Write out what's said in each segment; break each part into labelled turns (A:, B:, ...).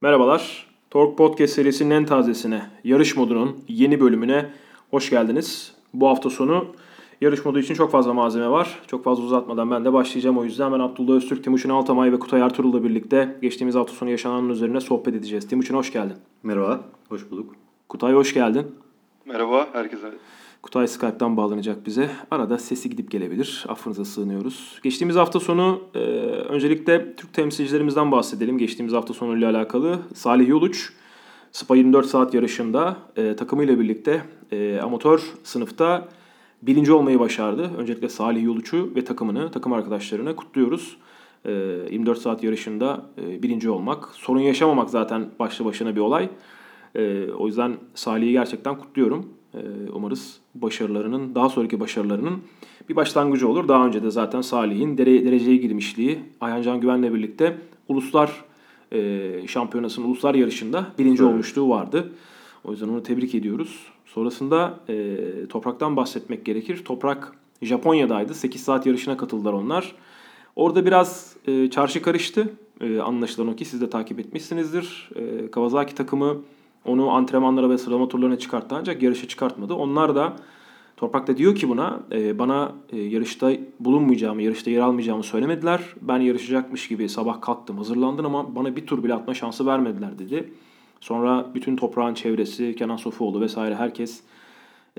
A: Merhabalar. Torque Podcast serisinin en tazesine, yarış modunun yeni bölümüne hoş geldiniz. Bu hafta sonu yarış modu için çok fazla malzeme var. Çok fazla uzatmadan ben de başlayacağım o yüzden. Ben Abdullah Öztürk, Timuçin Altamay ve Kutay Ertuğrul'la birlikte geçtiğimiz hafta sonu yaşananın üzerine sohbet edeceğiz. Timuçin hoş geldin.
B: Merhaba, hoş bulduk.
A: Kutay hoş geldin.
C: Merhaba herkese.
A: Kutay Skype'dan bağlanacak bize. Arada sesi gidip gelebilir. Affınıza sığınıyoruz. Geçtiğimiz hafta sonu e, öncelikle Türk temsilcilerimizden bahsedelim. Geçtiğimiz hafta sonuyla alakalı. Salih Yoluç, Spa 24 saat yarışında e, takımıyla birlikte e, amatör sınıfta birinci olmayı başardı. Öncelikle Salih Yoluç'u ve takımını, takım arkadaşlarını kutluyoruz. E, 24 saat yarışında e, birinci olmak, sorun yaşamamak zaten başlı başına bir olay. E, o yüzden Salih'i gerçekten kutluyorum. E, umarız başarılarının, daha sonraki başarılarının bir başlangıcı olur. Daha önce de zaten Salih'in dere, dereceye girmişliği Ayhan Can Güven'le birlikte uluslar e, şampiyonasının uluslar yarışında birinci
B: Evet.
A: olmuşluğu vardı. O yüzden onu tebrik ediyoruz. Sonrasında e, Toprak'tan bahsetmek gerekir. Toprak Japonya'daydı. 8 saat yarışına katıldılar onlar. Orada biraz e, çarşı karıştı. E, anlaşılan o ki siz de takip etmişsinizdir. E, Kawasaki takımı onu antrenmanlara ve sıralama turlarına çıkarttı ancak yarışa çıkartmadı. Onlar da Toprak da diyor ki buna e, bana e, yarışta bulunmayacağımı, yarışta yer almayacağımı söylemediler. Ben yarışacakmış gibi sabah kalktım, hazırlandım ama bana bir tur bile atma şansı vermediler dedi. Sonra bütün toprağın çevresi, Kenan Sofuoğlu vesaire herkes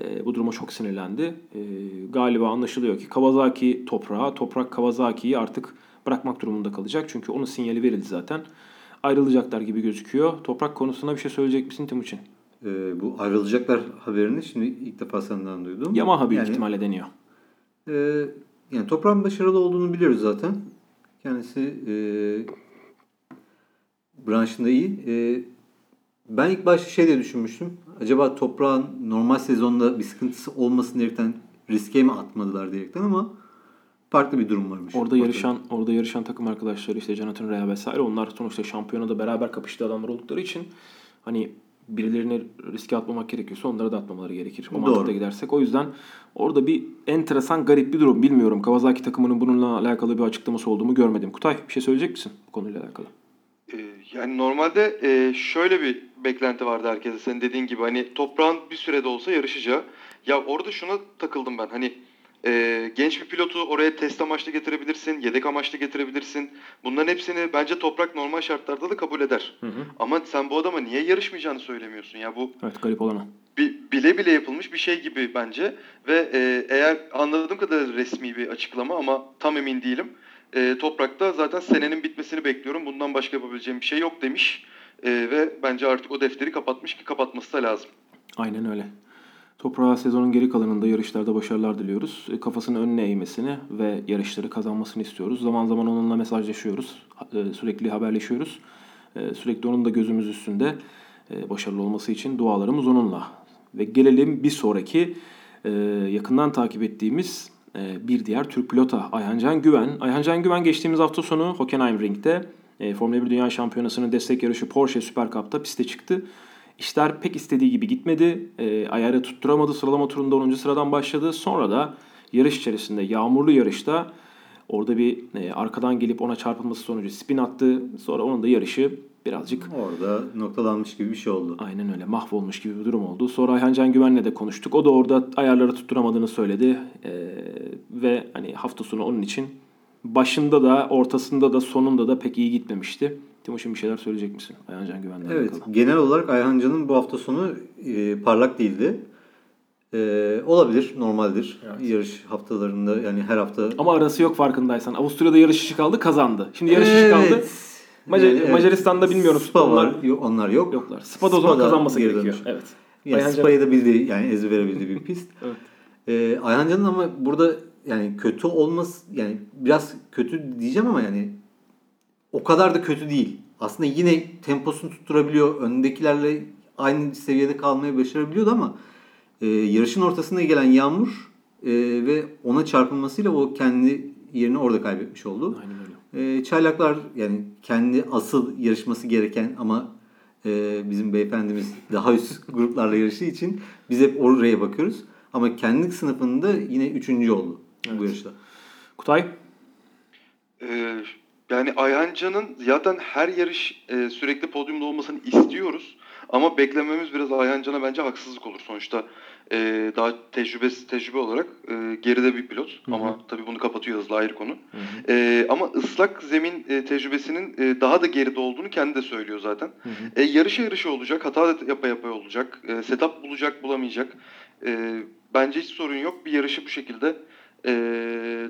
A: e, bu duruma çok sinirlendi. E, galiba anlaşılıyor ki Kawasaki toprağa, toprak Kawasaki'yi artık bırakmak durumunda kalacak. Çünkü onun sinyali verildi zaten. Ayrılacaklar gibi gözüküyor. Toprak konusunda bir şey söyleyecek misin Timuçin?
B: Ee, bu ayrılacaklar haberini şimdi ilk defa senden duydum.
A: Yamaha büyük
B: yani,
A: ihtimalle deniyor.
B: E, yani toprağın başarılı olduğunu biliyoruz zaten. Kendisi e, branşında iyi. E, ben ilk başta şey de düşünmüştüm. Acaba toprağın normal sezonda bir sıkıntısı olmasın diyerekten riske mi atmadılar diyerekten ama farklı bir durum varmış.
A: Orada yarışan orada yarışan takım arkadaşları işte Jonathan Rea vesaire onlar sonuçta şampiyonada beraber kapıştığı adamlar oldukları için hani birilerini riske atmamak gerekiyorsa onlara da atmamaları gerekir. O
B: Doğru.
A: mantıkta gidersek. O yüzden orada bir enteresan garip bir durum. Bilmiyorum. Kawasaki takımının bununla alakalı bir açıklaması olduğumu görmedim. Kutay bir şey söyleyecek misin bu konuyla alakalı?
C: Ee, yani normalde e, şöyle bir beklenti vardı herkese senin dediğin gibi hani toprağın bir sürede olsa yarışacağı. Ya orada şuna takıldım ben hani e, genç bir pilotu oraya test amaçlı getirebilirsin, yedek amaçlı getirebilirsin. Bunların hepsini bence toprak normal şartlarda da kabul eder.
A: Hı hı.
C: Ama sen bu adama niye yarışmayacağını söylemiyorsun ya bu
A: Evet garip olan o.
C: bi- bile bile yapılmış bir şey gibi bence ve e, eğer anladığım kadarıyla resmi bir açıklama ama tam emin değilim. E, Toprak'ta zaten senenin bitmesini bekliyorum. Bundan başka yapabileceğim bir şey yok demiş. E, ve bence artık o defteri kapatmış ki kapatması da lazım.
A: Aynen öyle. Toprağa sezonun geri kalanında yarışlarda başarılar diliyoruz. E, Kafasını önüne eğmesini ve yarışları kazanmasını istiyoruz. Zaman zaman onunla mesajlaşıyoruz. E, Sürekli haberleşiyoruz. E, Sürekli onun da gözümüz üstünde. Başarılı olması için dualarımız onunla. Ve gelelim bir sonraki yakından takip ettiğimiz bir diğer Türk pilota Ayhancan Güven. Ayhancan Güven geçtiğimiz hafta sonu Hockenheim Ring'de Formula 1 Dünya Şampiyonası'nın destek yarışı Porsche Süper Cup'ta piste çıktı. İşler pek istediği gibi gitmedi. E, ayarı tutturamadı. Sıralama turunda 10. sıradan başladı. Sonra da yarış içerisinde yağmurlu yarışta orada bir e, arkadan gelip ona çarpılması sonucu spin attı. Sonra onun da yarışı birazcık
B: Orada noktalanmış gibi bir şey oldu.
A: aynen öyle mahvolmuş gibi bir durum oldu. Sonra Ayhan Can Güven'le de konuştuk. O da orada ayarları tutturamadığını söyledi. E, ve hani hafta sonu onun için başında da ortasında da sonunda da pek iyi gitmemişti. Timoş'un bir şeyler söyleyecek misin Ayhan Can Güven'le
B: Evet,
A: alakalı?
B: genel olarak Ayhan Can'ın bu hafta sonu e, parlak değildi. E, olabilir, normaldir.
A: Evet.
B: Yarış haftalarında yani her hafta.
A: Ama arası yok farkındaysan. Avusturya'da yarış işi kaldı kazandı. Şimdi yarış işi kaldı. Macar-
B: Evet.
A: Macaristan'da bilmiyorum.
B: Spa
A: Onlar-
B: var, yok, onlar yok.
A: Yoklar. Spa'da o zaman
B: Spa'da
A: kazanması gerekiyor.
B: dönüş.
A: Evet.
B: Yani
A: Ayhan
B: Spa'yı da bildiği yani ezbere bildiği bir pist.
A: Evet.
B: Ee, Ayhan Can'ın ama burada yani kötü olması yani biraz kötü diyeceğim ama yani o kadar da kötü değil. Aslında yine temposunu tutturabiliyor. Önündekilerle aynı seviyede kalmayı başarabiliyordu ama e, yarışın ortasında gelen yağmur e, ve ona çarpılmasıyla o kendi yerini orada kaybetmiş oldu.
A: Aynen öyle.
B: E, çaylaklar yani kendi asıl yarışması gereken ama e, bizim beyefendimiz daha üst gruplarla yarıştığı için biz hep oraya bakıyoruz. Ama kendi sınıfında yine üçüncü oldu bu
A: Evet.
B: yarışta.
A: Kutay?
C: Ee, yani Ayhancan'ın zaten her yarış e, sürekli podyumda olmasını istiyoruz. Ama beklememiz biraz Ayhancan'a bence haksızlık olur. Sonuçta e, daha tecrübesi tecrübe olarak e, geride bir pilot.
A: Hı hı.
C: Ama tabii bunu kapatıyor hızla ayrı konu. E, ama ıslak zemin e, tecrübesinin e, daha da geride olduğunu kendi de söylüyor zaten.
A: Hı hı.
C: E, yarışa yarışa olacak, hata yapa yapa olacak, e, setup bulacak bulamayacak. E, bence hiç sorun yok. Bir yarışı bu şekilde e,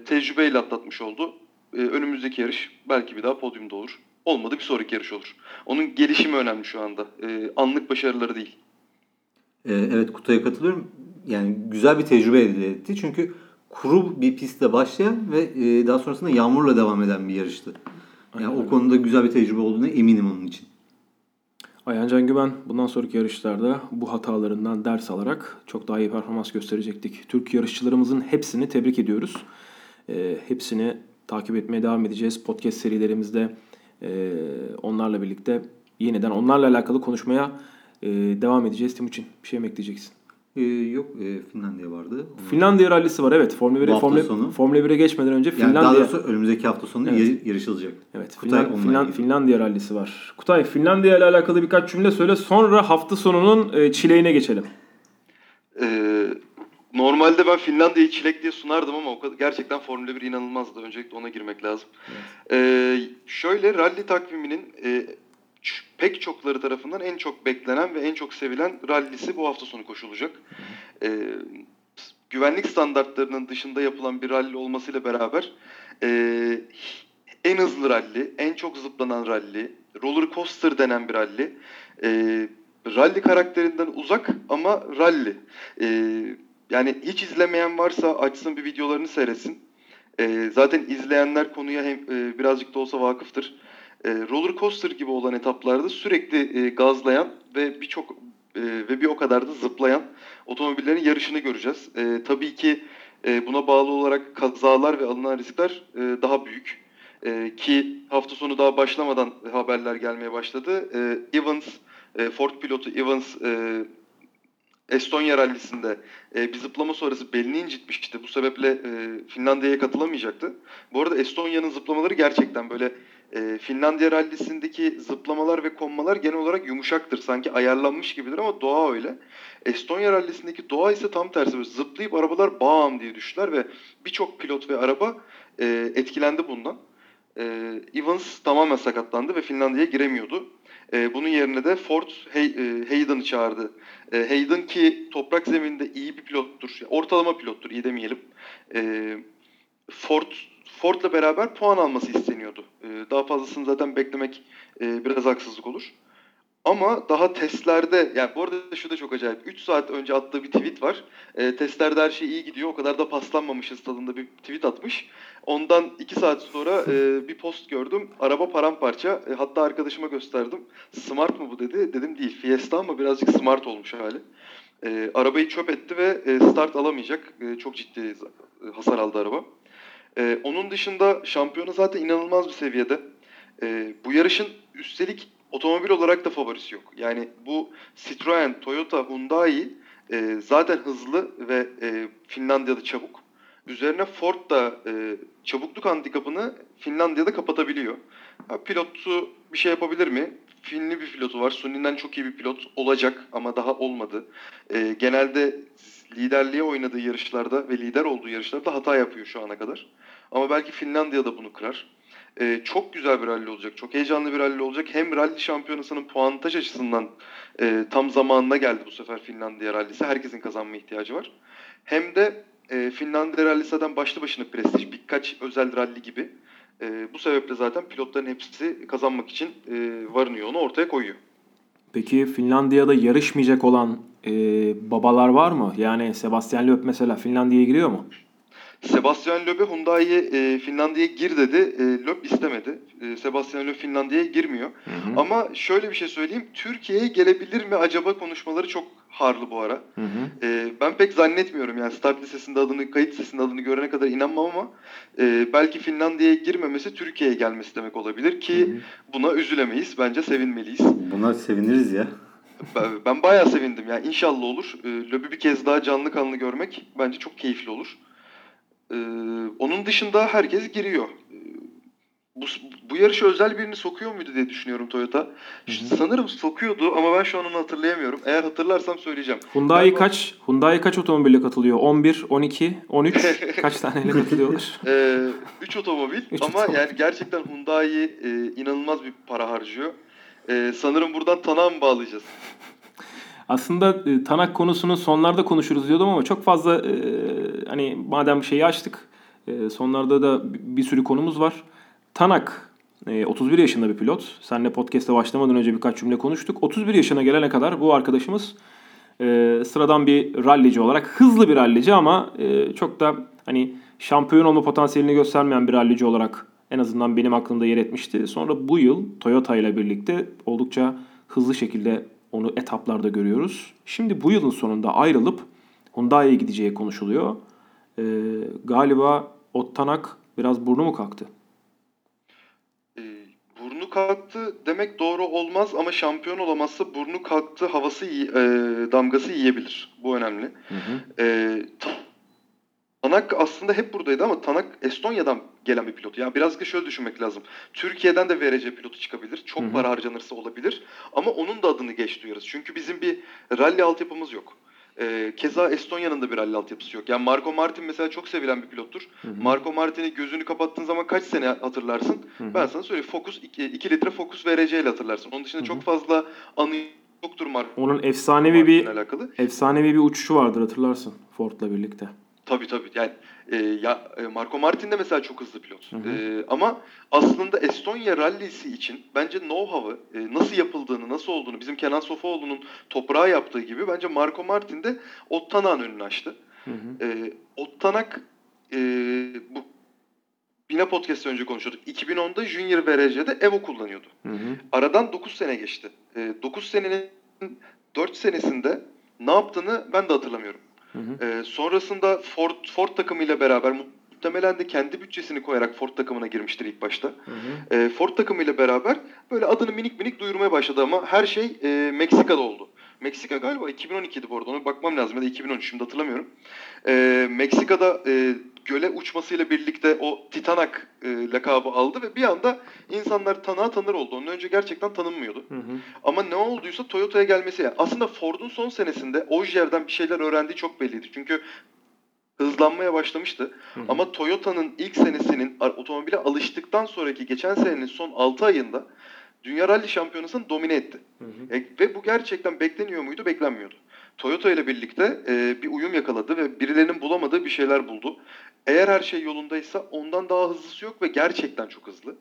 C: tecrübeyle atlatmış oldu. E, önümüzdeki yarış belki bir daha podyumda olur. Olmadı bir sonraki yarış olur. Onun gelişimi önemli şu anda. E, anlık başarıları değil.
B: Ee, evet Kutay'a katılıyorum. Yani güzel bir tecrübe elde etti. Çünkü kuru bir pistte başlayan ve e, daha sonrasında yağmurla devam eden bir yarıştı. Yani
A: Aynen
B: o konuda güzel bir tecrübe olduğuna eminim onun için.
A: Ayhan Can Güven bundan sonraki yarışlarda bu hatalarından ders alarak çok daha iyi performans gösterecektik. Türk yarışçılarımızın hepsini tebrik ediyoruz. Ee, hepsini takip etmeye devam edeceğiz. Podcast serilerimizde e, onlarla birlikte yeniden onlarla alakalı konuşmaya e, devam edeceğiz. Timuçin bir şey mi ekleyeceksin?
B: Ee, yok e, Finlandiya vardı. Onun-
A: Finlandiya rallisi var evet. Formula 1'e
B: Bu hafta
A: Formula,
B: sonu.
A: Formula 1'e geçmeden önce
B: yani daha doğrusu önümüzdeki hafta sonu
A: Evet.
B: yar- yarışılacak.
A: Evet,
B: Kutay
A: Finland- Finland-. Finlandiya rallisi var. Kutay, Finlandiya ile alakalı birkaç cümle söyle. Sonra hafta sonunun e, çileğine geçelim.
C: Ee, normalde ben Finlandiya'yı çilek diye sunardım ama o kadar, gerçekten Formula 1 inanılmazdı. Öncelikle ona girmek lazım. Ee, şöyle rally takviminin e, pek çokları tarafından en çok beklenen ve en çok sevilen rallisi bu hafta sonu koşulacak. Ee, güvenlik standartlarının dışında yapılan bir rally olmasıyla beraber e, en hızlı rally, en çok zıplanan rally, roller coaster denen bir rally. Ee, rally karakterinden uzak ama rally. Ee, yani hiç izlemeyen varsa açsın bir videolarını seyretsin. Ee, zaten izleyenler konuya hem e, birazcık da olsa vakıftır. Ee, roller coaster gibi olan etaplarda sürekli e, gazlayan ve birçok e, ve bir o kadar da zıplayan otomobillerin yarışını göreceğiz. E, tabii ki e, buna bağlı olarak kazalar ve alınan riskler e, daha büyük. E, ki hafta sonu daha başlamadan haberler gelmeye başladı. E, Evans, e, Ford pilotu Evans e, Estonya rallisinde e, bir zıplama sonrası belini incitmişti. Bu sebeple e, Finlandiya'ya katılamayacaktı. Bu arada Estonya'nın zıplamaları gerçekten böyle e, Finlandiya rallisindeki zıplamalar ve konmalar genel olarak yumuşaktır. Sanki ayarlanmış gibidir ama doğa öyle. Estonya rallisindeki doğa ise tam tersi. Böyle zıplayıp arabalar bam diye düştüler ve birçok pilot ve araba e, etkilendi bundan. E, Evans tamamen sakatlandı ve Finlandiya'ya giremiyordu. E, bunun yerine de Ford Hay, e, Hayden'ı çağırdı. E, Hayden ki toprak zeminde iyi bir pilottur. Ortalama pilottur iyi demeyelim. E, Ford Ford'la beraber puan alması isteniyordu. E, daha fazlasını zaten beklemek e, biraz haksızlık olur. Ama daha testlerde, yani bu arada şu da çok acayip. 3 saat önce attığı bir tweet var. E, testlerde her şey iyi gidiyor. O kadar da paslanmamışız tadında bir tweet atmış. Ondan 2 saat sonra e, bir post gördüm. Araba paramparça. E, hatta arkadaşıma gösterdim. Smart mı bu dedi. Dedim değil. Fiesta ama birazcık smart olmuş hali. E, arabayı çöp etti ve e, start alamayacak. E, çok ciddi e, hasar aldı araba. E, onun dışında şampiyonu zaten inanılmaz bir seviyede. E, bu yarışın üstelik otomobil olarak da favorisi yok. Yani bu Citroen, Toyota, Hyundai e, zaten hızlı ve e, Finlandiya'da çabuk. Üzerine Ford da e, çabukluk handikapını Finlandiya'da kapatabiliyor. Ha, pilotu bir şey yapabilir mi? Finli bir pilotu var. Sunni'den çok iyi bir pilot olacak ama daha olmadı. E, genelde liderliğe oynadığı yarışlarda ve lider olduğu yarışlarda hata yapıyor şu ana kadar. Ama belki Finlandiya'da bunu kırar. Ee, çok güzel bir rally olacak. Çok heyecanlı bir rally olacak. Hem rally şampiyonasının puantaj açısından e, tam zamanına geldi bu sefer Finlandiya rallisi. Herkesin kazanma ihtiyacı var. Hem de e, Finlandiya rallisi zaten başlı başına prestij. Birkaç özel rally gibi. E, bu sebeple zaten pilotların hepsi kazanmak için e, varını yoğunu ortaya koyuyor.
A: Peki Finlandiya'da yarışmayacak olan e, babalar var mı? Yani Sebastian Loeb mesela Finlandiya'ya giriyor mu?
C: Sebastian Loeb'e Hyundai'ye e, Finlandiya'ya gir dedi. E, Loeb istemedi. E, Sebastian Loeb Finlandiya'ya girmiyor.
A: Hı
C: Ama şöyle bir şey söyleyeyim. Türkiye'ye gelebilir mi acaba konuşmaları çok harlı bu ara.
A: hı. hı.
C: E, ben pek zannetmiyorum yani start listesinde adını, kayıt listesinde adını görene kadar inanmam ama e, belki Finlandiya'ya girmemesi Türkiye'ye gelmesi demek olabilir ki
A: Hı hı.
C: buna üzülemeyiz. Bence sevinmeliyiz.
B: Buna seviniriz ya.
C: Ben, ben bayağı sevindim. Yani inşallah olur. E, Löb'ü bir kez daha canlı kanlı görmek bence çok keyifli olur. E, onun dışında herkes giriyor. E, bu, bu yarışa özel birini sokuyor muydu diye düşünüyorum Toyota. Sanırım sokuyordu ama ben şu an onu hatırlayamıyorum. Eğer hatırlarsam söyleyeceğim.
A: Hyundai
C: Galiba-
A: kaç Hyundai kaç otomobille katılıyor? 11, 12, 13 kaç taneyle katılıyorlar?
C: Ee, 3 otomobil
A: Üç
C: ama
A: otomobil.
C: yani gerçekten Hyundai e, inanılmaz bir para harcıyor. Ee, sanırım buradan Tanak'a mı bağlayacağız?
A: Aslında e, Tanak konusunu sonlarda konuşuruz diyordum ama çok fazla e, hani madem şeyi açtık e, sonlarda da bi- bir sürü konumuz var. Tanak e, 31 yaşında bir pilot. Seninle podcast'e başlamadan önce birkaç cümle konuştuk. 31 yaşına gelene kadar bu arkadaşımız e, sıradan bir rallici olarak hızlı bir rallici ama e, çok da hani şampiyon olma potansiyelini göstermeyen bir rallici olarak en azından benim aklımda yer etmişti. Sonra bu yıl Toyota ile birlikte oldukça hızlı şekilde onu etaplarda görüyoruz. Şimdi bu yılın sonunda ayrılıp Hyundai'ye gideceği konuşuluyor. E, galiba Ottanak biraz burnu mu kalktı?
C: Ee, burnu kalktı demek doğru olmaz ama şampiyon olamazsa burnu kalktı havası e, damgası yiyebilir. Bu önemli. Ee, Ta- Tanak aslında hep buradaydı ama Tanak Estonya'dan gelen bir pilot. Yani biraz da şöyle düşünmek lazım. Türkiye'den de VRC pilotu çıkabilir. Çok
A: Hı hı.
C: para harcanırsa olabilir. Ama onun da adını geç duyarız. Çünkü bizim bir rally altyapımız yok. Ee, keza Estonya'nın da bir rally altyapısı yok. Yani Marco Martin mesela çok sevilen bir pilottur. Marco Martin'i gözünü kapattığın zaman kaç sene hatırlarsın? Ben sana söyleyeyim. Focus 2 litre Focus VRC ile hatırlarsın. Onun dışında
A: Hı hı.
C: çok fazla anı yoktur Marco
A: Onun efsanevi bir
C: Martin'le alakalı.
A: efsanevi bir uçuşu vardır hatırlarsın Ford'la birlikte.
C: Tabii tabii. Yani e, ya e, Marco Martin de mesela çok hızlı pilot.
A: Hı hı.
C: E, ama aslında Estonya rallisi için bence know-how'ı e, nasıl yapıldığını, nasıl olduğunu bizim Kenan Sofuoğlu'nun toprağa yaptığı gibi bence Marco Martin de Ottanak'ın önünü açtı.
A: Hı hı.
C: E, Ottanak e, bu Bina Podcast önce konuşuyorduk. 2010'da Junior VRC'de Evo kullanıyordu.
A: Hı hı.
C: Aradan 9 sene geçti. E, 9 senenin 4 senesinde ne yaptığını ben de hatırlamıyorum.
A: Hı hı.
C: Ee, sonrasında Ford Ford takımıyla beraber muhtemelen de kendi bütçesini koyarak Ford takımına girmiştir ilk başta.
A: Hı hı.
C: Ee, Ford takımıyla beraber böyle adını minik minik duyurmaya başladı ama her şey e, Meksika'da oldu. Meksika galiba 2012'di bu arada ona bakmam lazım ya da 2013 şimdi hatırlamıyorum. Ee, Meksika'da e, göle uçmasıyla birlikte o Titanak e, lakabı aldı ve bir anda insanlar tanığa tanır oldu. Ondan önce gerçekten tanınmıyordu.
A: Hı hı.
C: Ama ne olduysa Toyota'ya gelmesi. Yani aslında Ford'un son senesinde Ogier'den bir şeyler öğrendiği çok belliydi. Çünkü hızlanmaya başlamıştı.
A: Hı hı.
C: Ama Toyota'nın ilk senesinin otomobile alıştıktan sonraki geçen senenin son 6 ayında Dünya Rally Şampiyonası'nı domine etti.
A: Hı hı.
C: E, ve bu gerçekten bekleniyor muydu? Beklenmiyordu. Toyota ile birlikte e, bir uyum yakaladı ve birilerinin bulamadığı bir şeyler buldu. Eğer her şey yolundaysa ondan daha hızlısı yok ve gerçekten çok hızlı.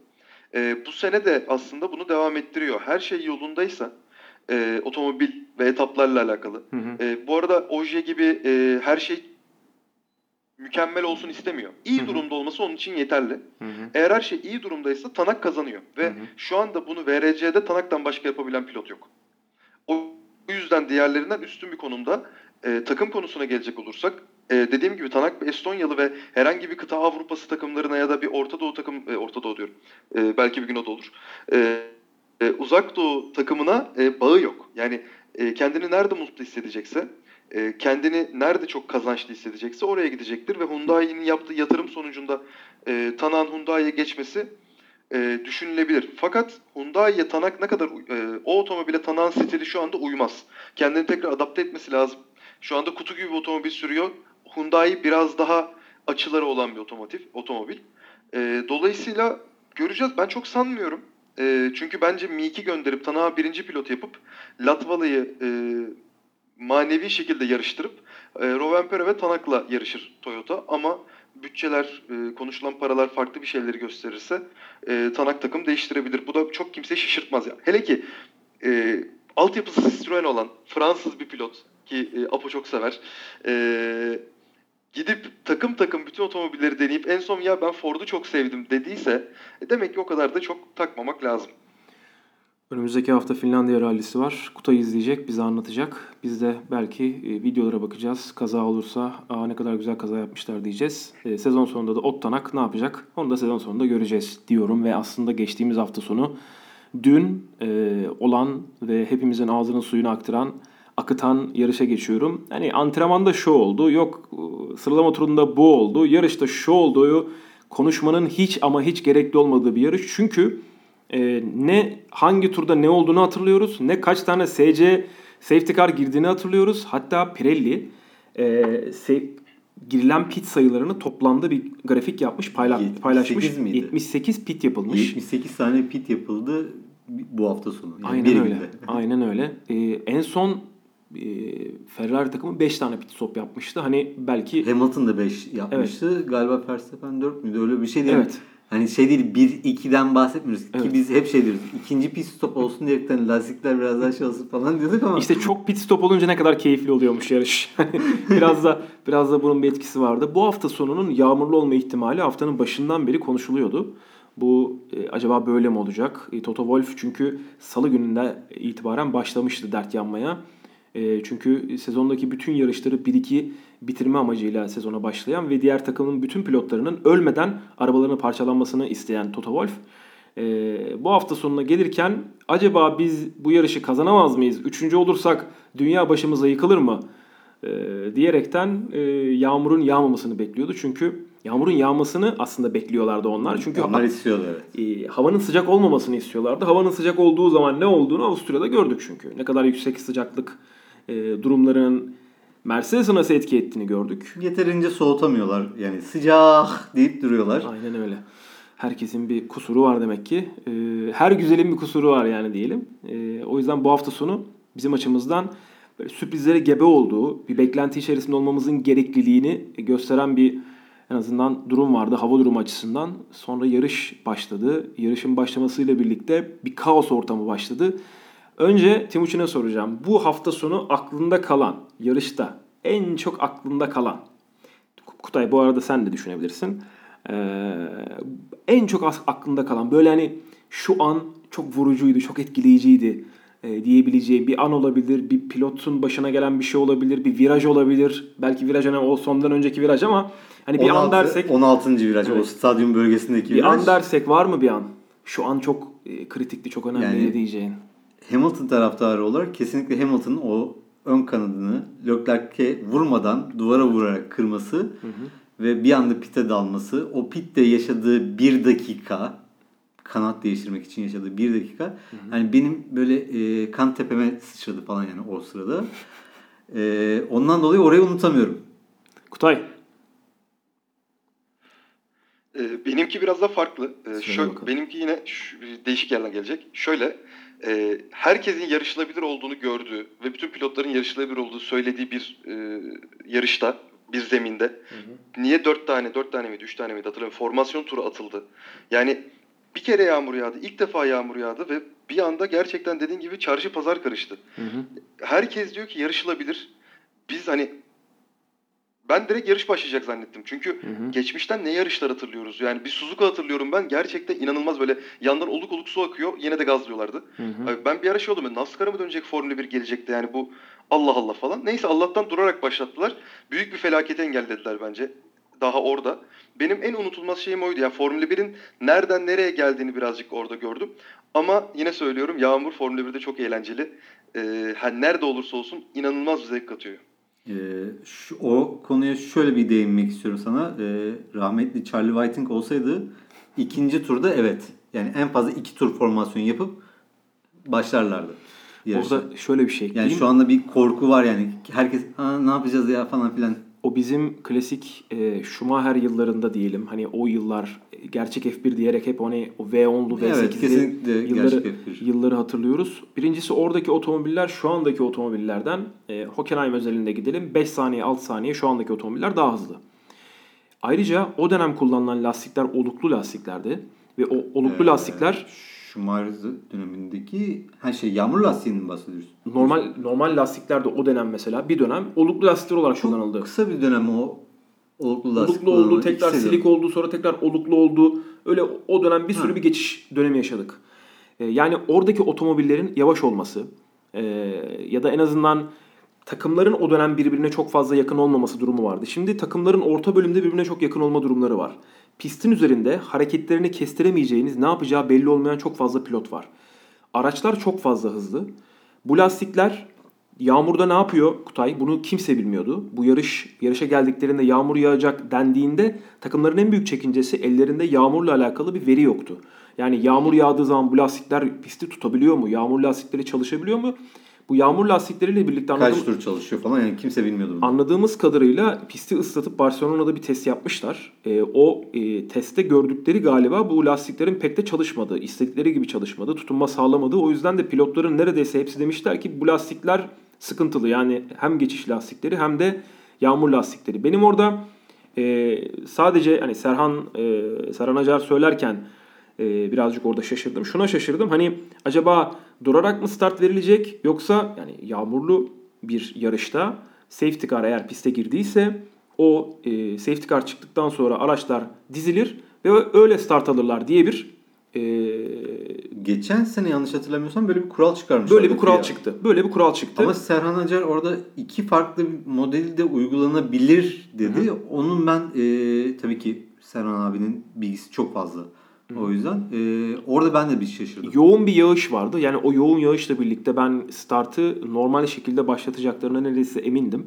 C: E, bu sene de aslında bunu devam ettiriyor. Her şey yolundaysa e, otomobil ve etaplarla alakalı.
A: Hı hı.
C: E, bu arada Oje gibi e, her şey mükemmel olsun istemiyor. İyi
A: Hı hı.
C: durumda olması onun için yeterli.
A: Hı hı.
C: Eğer her şey iyi durumdaysa Tanak kazanıyor. Ve
A: Hı hı.
C: şu anda bunu VRC'de Tanak'tan başka yapabilen pilot yok. O yüzden diğerlerinden üstün bir konumda. E, takım konusuna gelecek olursak e, dediğim gibi Tanak Estonyalı ve herhangi bir kıta Avrupası takımlarına ya da bir Orta Doğu takım e, Orta Doğu diyorum. E, belki bir gün o da olur. E, e, uzak Doğu takımına e, bağı yok. Yani e, kendini nerede mutlu hissedecekse e, kendini nerede çok kazançlı hissedecekse oraya gidecektir ve Hyundai'nin yaptığı yatırım sonucunda e, Tanak'ın Hyundai'ye geçmesi e, düşünülebilir. Fakat Hyundai'ye Tanak ne kadar e, o otomobile Tanak'ın stili şu anda uymaz. Kendini tekrar adapte etmesi lazım. Şu anda kutu gibi bir otomobil sürüyor. Hyundai biraz daha açıları olan bir otomotiv, otomobil. E, dolayısıyla göreceğiz. Ben çok sanmıyorum. E, çünkü bence Mi-2 gönderip Tanak'a birinci pilot yapıp Latvalı'yı e, manevi şekilde yarıştırıp e, Rovanpera ve Tanak'la yarışır Toyota ama bütçeler, e, konuşulan paralar farklı bir şeyleri gösterirse e, Tanak takım değiştirebilir. Bu da çok kimseyi şaşırtmaz ya. Hele ki e, altyapısı Citroen olan Fransız bir pilot ki e, Apo çok sever. E, gidip takım takım bütün otomobilleri deneyip en son ya ben Ford'u çok sevdim dediyse e, demek ki o kadar da çok takmamak lazım.
A: Önümüzdeki hafta Finlandiya rallisi var. Kutay izleyecek, bize anlatacak. Biz de belki e, videolara bakacağız. Kaza olursa Aa, ne kadar güzel kaza yapmışlar diyeceğiz. E, sezon sonunda da Ottanak ne yapacak? Onu da sezon sonunda göreceğiz diyorum. Ve aslında geçtiğimiz hafta sonu dün e, olan ve hepimizin ağzının suyunu aktıran akıtan yarışa geçiyorum. Hani antrenmanda şu oldu, yok e, sıralama turunda bu oldu, yarışta şu oldu konuşmanın hiç ama hiç gerekli olmadığı bir yarış. Çünkü e, ne hangi turda ne olduğunu hatırlıyoruz. Ne kaç tane SC safety car girdiğini hatırlıyoruz. Hatta Pirelli e, girilen pit sayılarını toplamda bir grafik yapmış, payla-
B: 78
A: paylaşmış.
B: miydi?
A: 78 pit yapılmış.
B: 78 tane pit yapıldı bu hafta sonu. Yani
A: Aynen öyle. Aynen öyle. Ee, en son e, Ferrari takımı 5 tane pit stop yapmıştı. Hani belki
B: Hamilton da 5 yapmıştı. Galiba Verstappen 4 müydü? Öyle bir şey değil.
A: Evet.
B: Hani şey değil 1-2'den bahsetmiyoruz.
A: Evet.
B: Ki biz hep şey diyoruz. İkinci pit stop olsun diyerekten lastikler biraz daha şey olsun falan diyorduk ama.
A: işte çok pit stop olunca ne kadar keyifli oluyormuş yarış. biraz da biraz da bunun bir etkisi vardı. Bu hafta sonunun yağmurlu olma ihtimali haftanın başından beri konuşuluyordu. Bu e, acaba böyle mi olacak? E, Toto Wolff çünkü salı gününde itibaren başlamıştı dert yanmaya. E, çünkü sezondaki bütün yarışları 1-2 bitirme amacıyla sezona başlayan ve diğer takımın bütün pilotlarının ölmeden arabalarının parçalanmasını isteyen Toto Wolff e, bu hafta sonuna gelirken acaba biz bu yarışı kazanamaz mıyız? Üçüncü olursak dünya başımıza yıkılır mı? E, diyerekten e, yağmurun yağmamasını bekliyordu. Çünkü yağmurun yağmasını aslında bekliyorlardı onlar. Çünkü
B: onlar istiyorlar evet.
A: e, havanın sıcak olmamasını istiyorlardı. Havanın sıcak olduğu zaman ne olduğunu Avusturya'da gördük çünkü. Ne kadar yüksek sıcaklık e, durumlarının Mercedes'e nasıl etki ettiğini gördük.
B: Yeterince soğutamıyorlar. Yani sıcak deyip duruyorlar.
A: Aynen öyle. Herkesin bir kusuru var demek ki. E, her güzelin bir kusuru var yani diyelim. E, o yüzden bu hafta sonu bizim açımızdan böyle sürprizlere gebe olduğu, bir beklenti içerisinde olmamızın gerekliliğini gösteren bir en azından durum vardı hava durumu açısından. Sonra yarış başladı. Yarışın başlamasıyla birlikte bir kaos ortamı başladı. Önce Timuçin'e soracağım. Bu hafta sonu aklında kalan, yarışta en çok aklında kalan, Kutay bu arada sen de düşünebilirsin. Ee, en çok aklında kalan böyle hani şu an çok vurucuydu, çok etkileyiciydi e, diyebileceği bir an olabilir. Bir pilotun başına gelen bir şey olabilir, bir viraj olabilir. Belki viraj hani o sondan önceki viraj ama hani bir
B: 16,
A: an dersek
B: 16. viraj. O
A: Evet.
B: stadyum bölgesindeki
A: bir
B: viraj.
A: an dersek var mı bir an? Şu an çok e, kritikti, çok önemli
B: Yani-
A: diyeceğin.
B: Hamilton taraftarı olarak kesinlikle Hamilton'ın o ön kanadını Leclerc'e vurmadan duvara vurarak kırması ve bir anda pite dalması. O pitte yaşadığı bir dakika kanat değiştirmek için yaşadığı bir dakika. Yani benim böyle e, kan tepeme sıçradı falan yani o sırada. E, ondan dolayı orayı unutamıyorum.
A: Kutay.
C: Ee, benimki biraz da farklı. Ee, şöyle,
A: bakalım.
C: benimki yine değişik yerden gelecek. Şöyle, e, herkesin yarışılabilir olduğunu gördüğü ve bütün pilotların yarışılabilir olduğu söylediği bir e, yarışta, bir zeminde. Niye dört tane, dört tane miydi, üç tane miydi hatırlamıyorum. Formasyon turu atıldı. Yani bir kere yağmur yağdı, ilk defa yağmur yağdı ve bir anda gerçekten dediğin gibi çarşı pazar karıştı.
A: Hı hı.
C: Herkes diyor ki yarışılabilir. Biz hani ben direkt yarış başlayacak zannettim. Çünkü
A: Hı hı.
C: geçmişten ne yarışlar hatırlıyoruz. Yani bir Suzuka hatırlıyorum ben. Gerçekten inanılmaz böyle yandan oluk oluk su akıyor. Yine de gazlıyorlardı.
A: Hı hı.
C: Ben bir ara şey oldum. NASCAR'a mı dönecek Formula 1 gelecekti yani bu Allah Allah falan. Neyse Allah'tan durarak başlattılar. Büyük bir felaketi engellediler bence. Daha orada. Benim en unutulmaz şeyim oydu. Yani Formula 1'in nereden nereye geldiğini birazcık orada gördüm. Ama yine söylüyorum Yağmur Formula 1'de çok eğlenceli. Ee, nerede olursa olsun inanılmaz bir zevk katıyor.
B: Ee, şu, o konuya şöyle bir değinmek istiyorum sana. Ee, rahmetli Charlie Whiting olsaydı ikinci turda evet. Yani en fazla iki tur formasyon yapıp başlarlardı. yarışa.
A: Orada şöyle bir şey
B: yani şu anda bir korku var yani. Herkes ne yapacağız ya falan filan.
A: O bizim klasik e, Schumacher yıllarında diyelim. Hani o yıllar e, gerçek F1 diyerek hep hani o V10'lu
B: Evet,
A: V8'li
B: kesinlikle
A: yılları,
B: gerçek F1.
A: yılları hatırlıyoruz. Birincisi oradaki otomobiller şu andaki otomobillerden e, Hockenheim özelinde gidelim. 5 saniye 6 saniye şu andaki otomobiller daha hızlı. Ayrıca o dönem kullanılan lastikler oluklu lastiklerdi. Ve o oluklu
B: Ee,
A: lastikler
B: Schumacher dönemindeki her şey yağmur lastiğinden bahsediyoruz.
A: normal normal lastikler de o dönem mesela bir dönem oluklu lastikler olarak
B: Çok
A: kullanıldı.
B: kısa bir dönem o oluklu lastik
A: oluklu oldu, tekrar
B: İki
A: silik oldu, sonra tekrar oluklu oldu. Öyle o dönem bir sürü
B: Ha.
A: bir geçiş dönemi yaşadık. Ee, yani oradaki otomobillerin yavaş olması e, ya da en azından takımların o dönem birbirine çok fazla yakın olmaması durumu vardı. Şimdi takımların orta bölümde birbirine çok yakın olma durumları var. Pistin üzerinde hareketlerini kestiremeyeceğiniz, ne yapacağı belli olmayan çok fazla pilot var. Araçlar çok fazla hızlı. Bu lastikler Yağmurda ne yapıyor Kutay? Bunu kimse bilmiyordu. Bu yarış yarışa geldiklerinde yağmur yağacak dendiğinde takımların en büyük çekincesi ellerinde yağmurla alakalı bir veri yoktu. Yani yağmur yağdığı zaman bu lastikler pisti tutabiliyor mu? Yağmur lastikleri çalışabiliyor mu? Bu yağmur lastikleriyle birlikte
B: Kaç
A: anladığım,
B: tur çalışıyor falan yani kimse bilmiyordu bunu.
A: anladığımız kadarıyla pisti ıslatıp Barcelona'da bir test yapmışlar. Ee, o e, testte gördükleri galiba bu lastiklerin pek de çalışmadı. İstedikleri gibi çalışmadı. Tutunma sağlamadı. O yüzden de pilotların neredeyse hepsi demişler ki bu lastikler sıkıntılı. Yani hem geçiş lastikleri hem de yağmur lastikleri. Benim orada e, sadece hani Serhan e, Serhan Acar söylerken e, birazcık orada şaşırdım. Şuna şaşırdım. Hani acaba durarak mı start verilecek yoksa yani yağmurlu bir yarışta safety car eğer piste girdiyse o e, safety car çıktıktan sonra araçlar dizilir ve öyle start alırlar diye bir e,
B: Geçen sene yanlış hatırlamıyorsam böyle bir kural çıkarmışlar.
A: böyle bir kural çıktı. Böyle bir kural çıktı.
B: Ama Serhan Acar orada iki farklı modeli de uygulanabilir dedi. Onun ben e, tabii ki Serhan abinin bilgisi çok fazla. O yüzden e, orada ben de bir şaşırdım.
A: Yoğun bir yağış vardı. Yani o yoğun yağışla birlikte ben startı normal şekilde başlatacaklarına neredeyse emindim.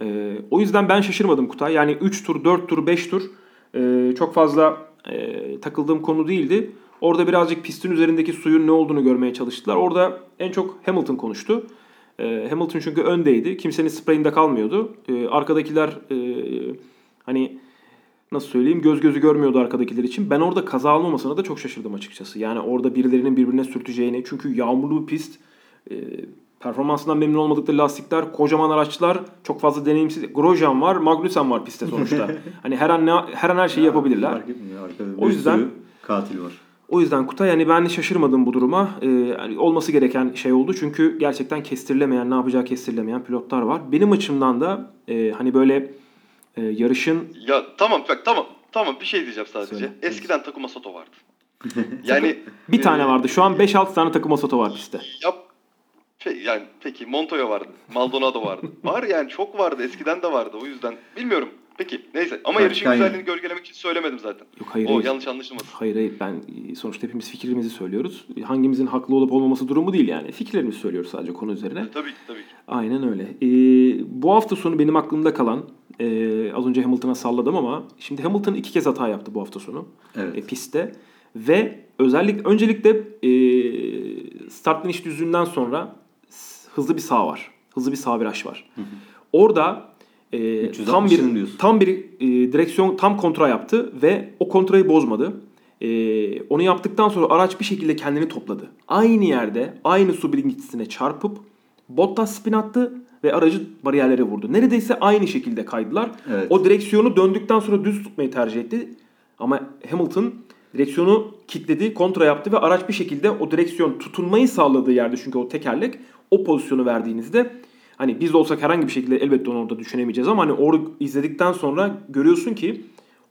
A: Ee, o yüzden ben şaşırmadım Kutay. Yani 3 tur, 4 tur, 5 tur e, çok fazla e, takıldığım konu değildi. Orada birazcık pistin üzerindeki suyun ne olduğunu görmeye çalıştılar. Orada en çok Hamilton konuştu. E, Hamilton çünkü öndeydi. Kimsenin spreyinde kalmıyordu. E, arkadakiler e, hani nasıl söyleyeyim göz gözü görmüyordu arkadakiler için. Ben orada kaza olmamasına da çok şaşırdım açıkçası. Yani orada birilerinin birbirine sürteceğini. Çünkü yağmurlu bir pist. E, performansından memnun olmadıkları lastikler, kocaman araçlar, çok fazla deneyimsiz. Grosjean var, Magnussen var pistte sonuçta. hani her an ne, her an her şeyi yapabilirler. O yüzden-
B: katil var.
A: O yüzden Kutay yani ben şaşırmadım bu duruma. Ee, yani olması gereken şey oldu. Çünkü gerçekten kestirilemeyen, ne yapacağı kestirilemeyen pilotlar var. Benim açımdan da e, hani böyle e, yarışın
C: Ya tamam bak tamam. Tamam bir şey diyeceğim sadece.
A: Söyle.
C: Eskiden Takuma Sato vardı. yani
A: bir tane vardı. Şu an 5-6 tane takım Soto var pistte.
C: Yap. Şey, yani peki Montoya vardı. Maldonado vardı. Var yani çok vardı. Eskiden de vardı. O yüzden bilmiyorum. Peki neyse. Ama
B: Bak,
C: yarışın
B: aynen.
C: güzelliğini gölgelemek için söylemedim zaten.
A: Yok hayır
C: o
A: hayır.
C: yanlış anlaşılmasın.
A: Hayır hayır ben e, sonuçta hepimiz fikrimizi söylüyoruz. Hangimizin haklı olup olmaması durumu değil yani. Fikirlerimizi söylüyoruz sadece konu üzerine.
C: Tabii ki tabii ki.
A: Aynen öyle. Ee, bu hafta sonu benim aklımda kalan e, az önce Hamilton'a salladım ama şimdi Hamilton iki kez hata yaptı bu hafta sonu
B: Evet.
A: e, pistte ve özellikle öncelikle e, start finish düzlüğünden sonra hızlı bir sağ var. Hızlı bir sağ viraj var. Orada e, tam
B: 360'ın
A: bir
B: diyorsun.
A: tam bir e, direksiyon tam kontra yaptı ve o kontrayı bozmadı. E, onu yaptıktan sonra araç bir şekilde kendini topladı. Aynı yerde aynı su birikintisine çarpıp Bottas spin attı ve aracı bariyerlere vurdu. Neredeyse aynı şekilde kaydılar.
B: Evet.
A: O direksiyonu döndükten sonra düz tutmayı tercih etti. Ama Hamilton direksiyonu kilitledi, kontra yaptı ve araç bir şekilde o direksiyon tutunmayı sağladığı yerde çünkü o tekerlek o pozisyonu verdiğinizde hani biz de olsak herhangi bir şekilde elbette onu orada düşünemeyeceğiz ama hani orada izledikten sonra görüyorsun ki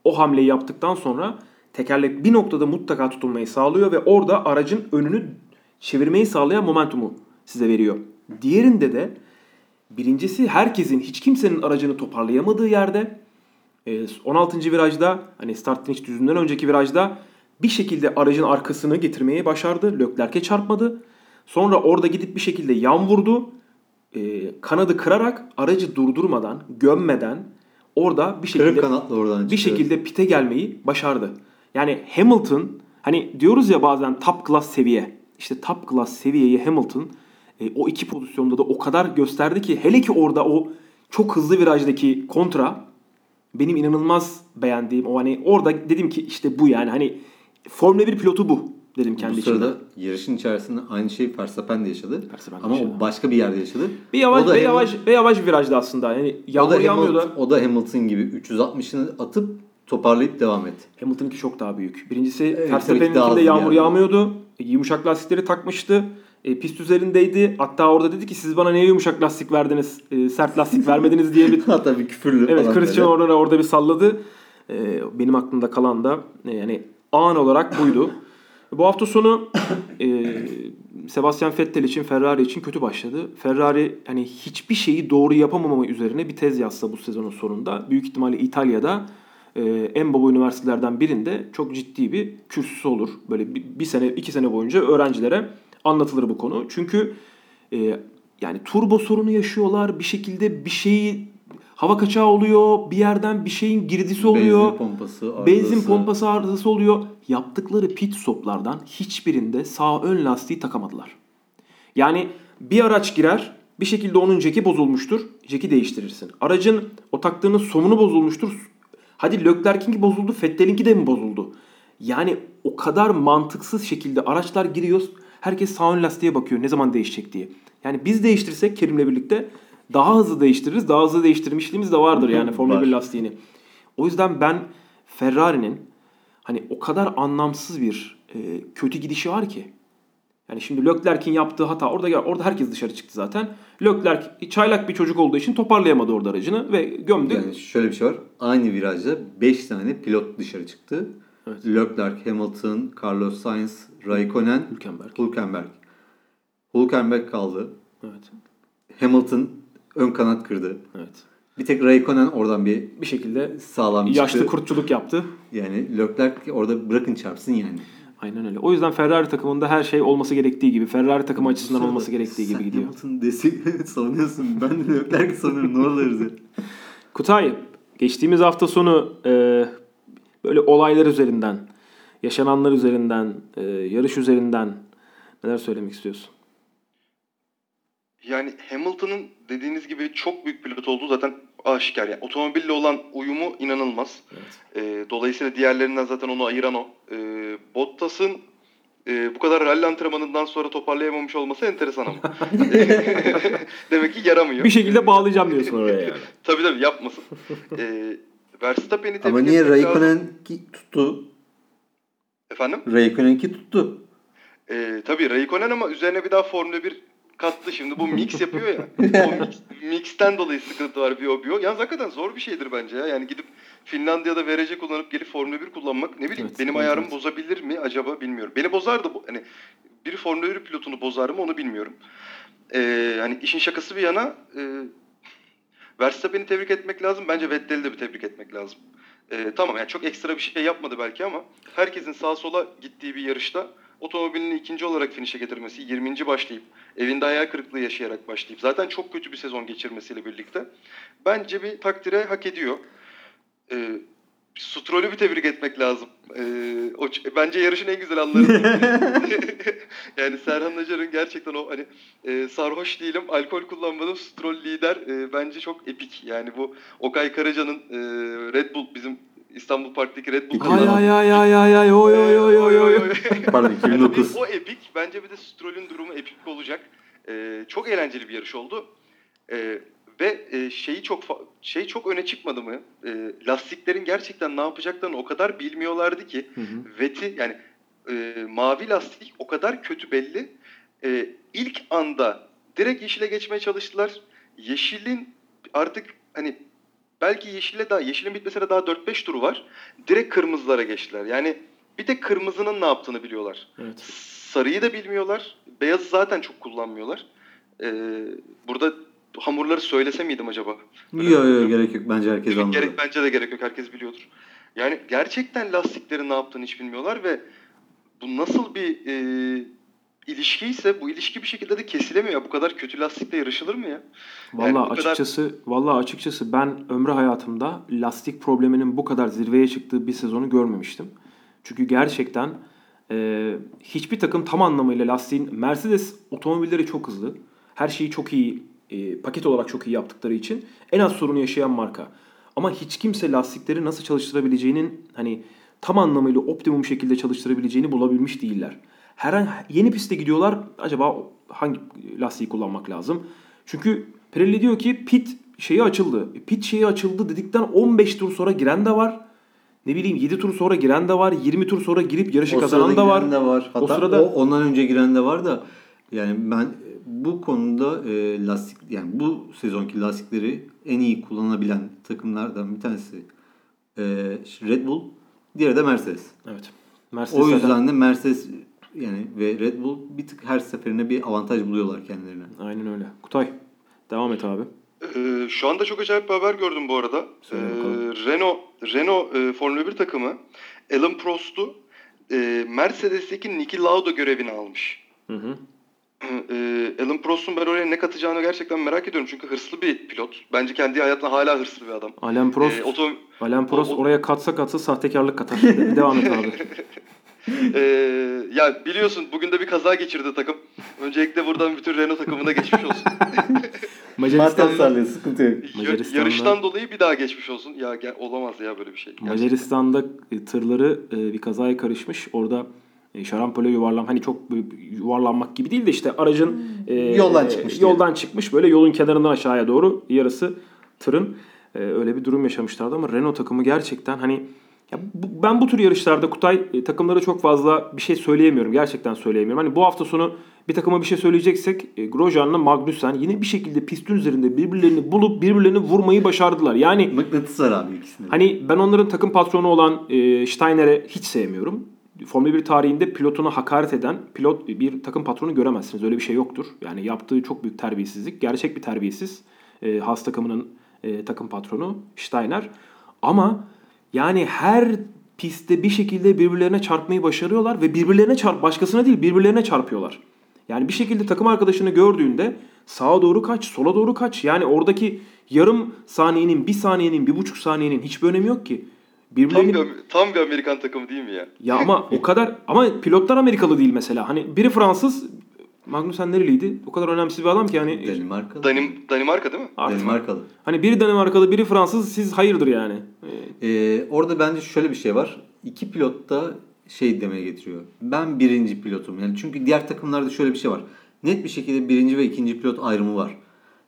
A: o hamleyi yaptıktan sonra tekerlek bir noktada mutlaka tutunmayı sağlıyor ve orada aracın önünü çevirmeyi sağlayan momentumu size veriyor. Diğerinde de birincisi herkesin hiç kimsenin aracını toparlayamadığı yerde e, 16. virajda hani start finish düzünden önceki virajda bir şekilde aracın arkasını getirmeyi başardı. Leclerc'e çarpmadı. Sonra orada gidip bir şekilde yan vurdu. E, kanadı kırarak aracı durdurmadan, gömmeden orada bir şekilde
B: Kırık kanatla oradan
A: bir şekilde pite gelmeyi başardı. Yani Hamilton hani diyoruz ya bazen top class seviye. İşte top class seviyeyi Hamilton e, o iki pozisyonda da o kadar gösterdi ki hele ki orada o çok hızlı virajdaki kontra benim inanılmaz beğendiğim o hani orada dedim ki işte bu yani hani Formula 1 pilotu bu dedim kendi
B: Bu
A: içimde.
B: sırada yarışın içerisinde aynı şeyi Verstappen de yaşadı.
A: Verstappen
B: Ama
A: yaşadı.
B: o başka bir yerde yaşadı.
A: Bir yavaş
B: Hamil-
A: yavaş bir yavaş bir virajda aslında. Yani yağmur
B: da,
A: yağmıyor da
B: Hamilton, o da Hamilton gibi 360'ını atıp toparlayıp devam etti.
A: Hamilton'ınki çok daha büyük. Birincisi
B: Evet,
A: Verstappen'inkinde yağmur
B: yani.
A: yağmıyordu. E, Yumuşak lastikleri takmıştı. E, pist üzerindeydi. Hatta orada dedi ki siz bana niye yumuşak lastik verdiniz, e, sert lastik vermediniz diye bir
B: Hatta bir küfürlü
A: Evet Christian. Horner'a orada bir salladı. E, benim aklımda kalan da e, yani an olarak buydu. Bu hafta sonu e, Sebastian Vettel için Ferrari için kötü başladı. Ferrari hani hiçbir şeyi doğru yapamama üzerine bir tez yazsa bu sezonun sonunda büyük ihtimalle İtalya'da e, en baba üniversitelerden birinde çok ciddi bir kürsüsü olur. Böyle bir, bir sene iki sene boyunca öğrencilere anlatılır bu konu. Çünkü e, Yani turbo sorunu yaşıyorlar. Bir şekilde bir şeyi hava kaçağı oluyor. Bir yerden bir şeyin girdisi oluyor.
B: Benzin pompası arızası.
A: Benzin pompası arızası oluyor. Yaptıkları pit stoplardan hiçbirinde sağ ön lastiği takamadılar. Yani bir araç girer bir şekilde onun jeki bozulmuştur. Jeki değiştirirsin. Aracın o taktığınız somunu bozulmuştur. Hadi Leclerc'inki bozuldu. Vettel'inki de mi bozuldu? Yani o kadar mantıksız şekilde araçlar giriyor. Herkes sağ ön lastiğe bakıyor ne zaman değişecek diye. Yani biz değiştirsek Kerim'le birlikte daha hızlı değiştiririz. Daha hızlı değiştirmişliğimiz de vardır yani Formula 1
B: Var.
A: lastiğini. O yüzden ben Ferrari'nin hani o kadar anlamsız bir e, kötü gidişi var ki. Yani şimdi Leclerc'in yaptığı hata orada orada herkes dışarı çıktı zaten. Leclerc çaylak bir çocuk olduğu için toparlayamadı orada aracını ve gömdü.
B: Yani şöyle bir şey var. Aynı virajda 5 tane pilot dışarı çıktı.
A: Evet.
B: Leclerc, Hamilton, Carlos Sainz, Raikkonen,
A: Hülkenberg.
B: Hülkenberg. Hülkenberg kaldı.
A: Evet.
B: Hamilton ön kanat kırdı.
A: Evet.
B: Bir tek Raikkonen oradan bir
A: Bir şekilde
B: sağlam çıktı.
A: yaşlı kurtçuluk yaptı.
B: Yani Leclerc orada bırakın çarpsın yani.
A: Aynen öyle. O yüzden Ferrari takımında her şey olması gerektiği gibi, Ferrari takımı açısından
B: Bu
A: olması
B: sırada
A: gerektiği gibi
B: sen
A: gidiyor.
B: Hamilton'ı destek savunuyorsun. Ben de Leclerc'i savunuyorum. Ne oluruz?
A: Kutay, geçtiğimiz hafta sonu e, böyle olaylar üzerinden, yaşananlar üzerinden, e, yarış üzerinden neler söylemek istiyorsun?
C: Yani Hamilton'ın dediğiniz gibi çok büyük pilot olduğu zaten aşikar. Yani otomobille olan uyumu inanılmaz.
A: Evet.
C: Ee, dolayısıyla diğerlerinden zaten onu ayıran o. Ee, Bottas'ın e, bu kadar rally antrenmanından sonra toparlayamamış olması enteresan ama. Demek ki yaramıyor.
A: Bir şekilde bağlayacağım diyorsun oraya yani.
C: Tabii tabii yapmasın. Ee, Verstappen'i
B: Ama niye. Raikkonen'ki tuttu?
C: Efendim?
B: Raikkonen'ki tuttu.
C: Ee, tabii Raikkonen ama üzerine bir daha Formula 1 kattı şimdi. Bu mix yapıyor ya. o mix, mixten dolayı sıkıntı var bir o bir o. Yalnız hakikaten zor bir şeydir bence ya. Yani gidip Finlandiya'da VRC kullanıp gelip Formula 1 kullanmak ne bileyim
A: Evet,
C: benim
A: evet,
C: ayarımı bozabilir mi acaba bilmiyorum. Beni bozardı bu. Hani bir Formula 1 pilotunu bozar mı onu bilmiyorum. Ee, hani işin şakası bir yana e, Verstappen'i tebrik etmek lazım. Bence Vettel'i de bir tebrik etmek lazım. Ee, tamam yani çok ekstra bir şey yapmadı belki ama herkesin sağa sola gittiği bir yarışta otomobilini ikinci olarak finişe getirmesi, 20. başlayıp evinde hayal kırıklığı yaşayarak başlayıp zaten çok kötü bir sezon geçirmesiyle birlikte bence bir takdire hak ediyor. Ee, Stroll'ü bir tebrik etmek lazım. Ee, o, bence yarışın en güzel anları. yani Serhan Acar'ın gerçekten o hani e, sarhoş değilim, alkol kullanmadım, Stroll lider e, bence çok epik. Yani bu Okay Karaca'nın e, Red Bull bizim İstanbul Park'taki Red Bull
B: Ay,
A: Ay ay ay ay ay oy oy oy oy oy.
B: Pardon
C: Yani
B: 2009.
C: bir- o epik. Bence bir de Stroll'ün durumu epik olacak. Ee, çok eğlenceli bir yarış oldu. Ee, ve e, şeyi çok şey çok öne çıkmadı mı? Ee, lastiklerin gerçekten ne yapacaklarını o kadar bilmiyorlardı ki
A: Hı hı.
C: Veti yani e, mavi lastik o kadar kötü belli. E, ilk anda direkt yeşile geçmeye çalıştılar. Yeşilin artık hani belki yeşile daha yeşilin bitmesine daha 4-5 turu var. Direkt kırmızılara geçtiler. Yani bir tek kırmızının ne yaptığını biliyorlar.
A: Evet.
C: Sarıyı da bilmiyorlar. Beyazı zaten çok kullanmıyorlar. E, burada hamurları söylese miydim acaba?
B: Yok yok gerek yok. Bence herkes anladı.
C: Gerek, bence de gerek yok. Herkes biliyordur. Yani gerçekten lastiklerin ne yaptığını hiç bilmiyorlar ve bu nasıl bir e, ilişkiyse bu ilişki bir şekilde de kesilemiyor. Bu kadar kötü lastikle yarışılır mı ya?
A: Vallahi
C: Yani bu kadar-
A: açıkçası vallahi açıkçası ben ömrü hayatımda lastik probleminin bu kadar zirveye çıktığı bir sezonu görmemiştim. Çünkü gerçekten e, hiçbir takım tam anlamıyla lastiğin Mercedes otomobilleri çok hızlı. Her şeyi çok iyi e, paket olarak çok iyi yaptıkları için en az sorunu yaşayan marka. Ama hiç kimse lastikleri nasıl çalıştırabileceğinin hani tam anlamıyla optimum şekilde çalıştırabileceğini bulabilmiş değiller. Her an yeni piste gidiyorlar. Acaba hangi lastiği kullanmak lazım? Çünkü Pirelli diyor ki pit şeyi açıldı. E, Pit şeyi açıldı dedikten 15 tur sonra giren de var. Ne bileyim 7 tur sonra giren de var. 20 tur sonra girip yarışı
B: O
A: kazanan da var.
B: de var. Hatta
A: o sırada
B: o ondan önce giren de var da yani ben bu konuda e, lastik yani bu sezonki lastikleri en iyi kullanabilen takımlardan bir tanesi e, Red Bull, diğeri de Mercedes.
A: evet. Mercedes
B: O
A: zaten-
B: yüzden de Mercedes yani ve Red Bull bir tık her seferinde bir avantaj buluyorlar kendilerine.
A: Aynen öyle. Kutay devam et abi.
C: Ee, şu anda çok acayip bir haber gördüm bu arada. Ee. Renault Renault e, Formula 1 takımı Alan Prost'u e, Mercedes'teki Niki Lauda görevini almış.
A: Hı hı.
C: Ee, Alan Prost'un ben oraya ne katacağını gerçekten merak ediyorum. Çünkü hırslı bir pilot. Bence kendi hayatında hala hırslı bir adam.
A: Alain Prost,
C: Ee, oto,
A: Alain Prost
C: o- o-
A: oraya katsa katsa sahtekarlık katar. Devam et abi.
C: Ee, ya biliyorsun bugün de bir kaza geçirdi takım. Öncelikle buradan bütün Renault takımına geçmiş olsun.
B: Madde
A: Macaristan'da,
B: hasarlıyor sıkıntı yok.
A: Macaristan'da-
C: Yarıştan dolayı bir daha geçmiş olsun. Ya gel, olamaz ya böyle bir şey. Gerçekten.
A: Macaristan'da e, tırları e, bir kazaya karışmış. Orada e, şarampole yuvarlan hani çok yuvarlanmak gibi değil de işte aracın e,
B: Yoldan çıkmış
A: Yoldan çıkmış böyle yolun kenarından aşağıya doğru yarısı tırın e, öyle bir durum yaşamışlardı ama Renault takımı gerçekten hani ya bu- ben bu tür yarışlarda Kutay e, takımlara çok fazla bir şey söyleyemiyorum. Gerçekten söyleyemiyorum. Hani bu hafta sonu bir takıma bir şey söyleyeceksek e, Grosjean'la Magnussen yine bir şekilde pistin üzerinde birbirlerini bulup birbirlerini vurmayı başardılar. Yani
B: Mıknatıs var abi ikisinde. de.
A: Hani ben onların takım patronu olan e, Steiner'e hiç sevmiyorum. Formula 1 tarihinde pilotuna hakaret eden pilot bir takım patronu göremezsiniz. Öyle bir şey yoktur. Yani yaptığı çok büyük terbiyesizlik. Gerçek bir terbiyesiz. E, Haas takımının e, takım patronu Steiner. Ama yani her pistte bir şekilde birbirlerine çarpmayı başarıyorlar ve birbirlerine çarp başkasına değil birbirlerine çarpıyorlar. Yani bir şekilde takım arkadaşını gördüğünde sağa doğru kaç, sola doğru kaç. Yani oradaki yarım saniyenin, bir saniyenin, bir buçuk saniyenin hiçbir önemi yok ki.
C: Tam
A: Birbirlerini...
C: bir, tam bir Amerikan takımı değil mi ya?
A: Ya ama o kadar... Ama pilotlar Amerikalı değil mesela. Hani biri Fransız, Magnussen nereliydi? O kadar önemsiz bir adam ki hani...
B: Danimarkalı.
C: Danim, Danimarka değil mi?
A: Artık-
B: Danimarkalı.
A: Hani biri Danimarkalı, biri Fransız, siz hayırdır yani.
B: Ee, orada bence şöyle bir şey var. İki pilot da şey demeye getiriyor. Ben birinci pilotum. Yani çünkü diğer takımlarda şöyle bir şey var. Net bir şekilde birinci ve ikinci pilot ayrımı var.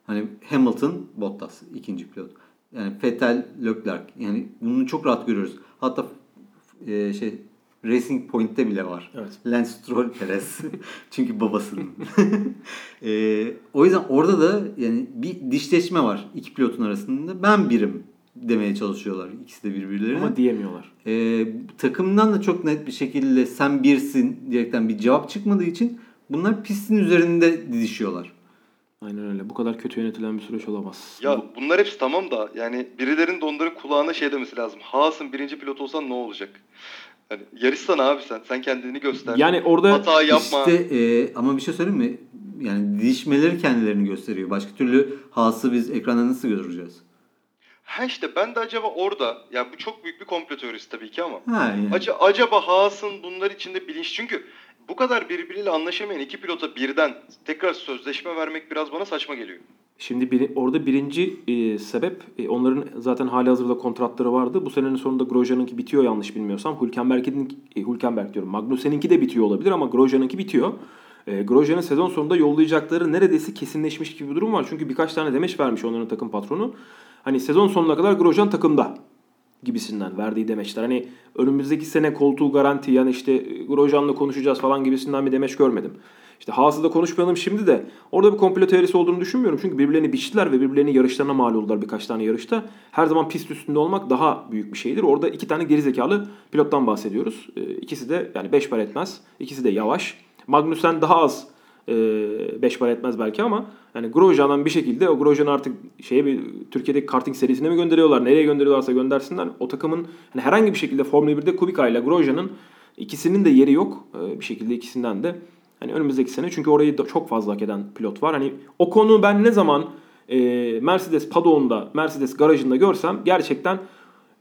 B: Hani Hamilton, Bottas ikinci pilot. Yani Vettel, Leclerc. Yani bunu çok rahat görüyoruz. Hatta e, şey Racing Point'te bile var.
A: Evet.
B: Lance Stroll Perez. Çünkü babasının. E, o yüzden orada da yani bir dişleşme var iki pilotun arasında. Ben birim demeye çalışıyorlar ikisi de birbirlerine.
A: ama diyemiyorlar.
B: E, takımdan da çok net bir şekilde sen birsin diyerekten bir cevap çıkmadığı için bunlar pistin üzerinde didişiyorlar.
A: Aynen öyle. Bu kadar kötü yönetilen bir süreç olamaz.
C: Ya bunlar hepsi tamam da yani birilerinin de onların kulağına şey demesi lazım. Haas'ın birinci pilot olsan ne olacak? Hani yarışsana abi sen. Sen kendini göster.
A: Yani orada
C: Hata yapma.
B: İşte e, ama bir şey söyleyeyim mi? Yani didişmeleri kendilerini gösteriyor. Başka türlü Haas'ı biz ekranda nasıl göreceğiz?
C: Ha işte ben de acaba orada ya bu çok büyük bir komplo teorisi tabii ki ama
B: Ha yani.
C: Aca- acaba Haas'ın bunlar içinde bilinç çünkü bu kadar birbiriyle anlaşamayan iki pilota birden tekrar sözleşme vermek biraz bana saçma geliyor.
A: Şimdi biri- orada birinci e, sebep e, onların zaten hali hazırda kontratları vardı. Bu senenin sonunda Grosjean'ınki bitiyor yanlış bilmiyorsam. Hülkenberg'in e, Hülkenberg diyorum. Magnussen'inki de bitiyor olabilir ama Grosjean'ınki bitiyor. E, Grosjean'ın sezon sonunda yollayacakları neredeyse kesinleşmiş gibi bir durum var. Çünkü birkaç tane demeç vermiş onların takım patronu. Hani sezon sonuna kadar Grosjean takımda gibisinden verdiği demeçler. Hani önümüzdeki sene koltuğu garanti yani işte e, Grosjean'la konuşacağız falan gibisinden bir demeç görmedim. İşte Haas'ı konuşmayalım şimdi de orada bir komplo teorisi olduğunu düşünmüyorum. Çünkü birbirlerini biçtiler ve birbirlerinin yarışlarına mal oldular birkaç tane yarışta. Her zaman pist üstünde olmak daha büyük bir şeydir. Orada iki tane gerizekalı pilottan bahsediyoruz. E, İkisi de yani beş par etmez. İkisi de yavaş. Magnussen daha az 5 par etmez belki ama yani Grosjean'dan bir şekilde o Grosjean'ı artık şeye bir Türkiye'deki karting serisine mi gönderiyorlar? Nereye gönderiyorlarsa göndersinler. O takımın hani herhangi bir şekilde Formula 1'de Kubica ile Grosjean'ın ikisinin de yeri yok. Ee, bir şekilde ikisinden de hani önümüzdeki sene çünkü orayı da çok fazla hak eden pilot var. Hani o konu ben ne zaman e, Mercedes padonunda, Mercedes garajında görsem gerçekten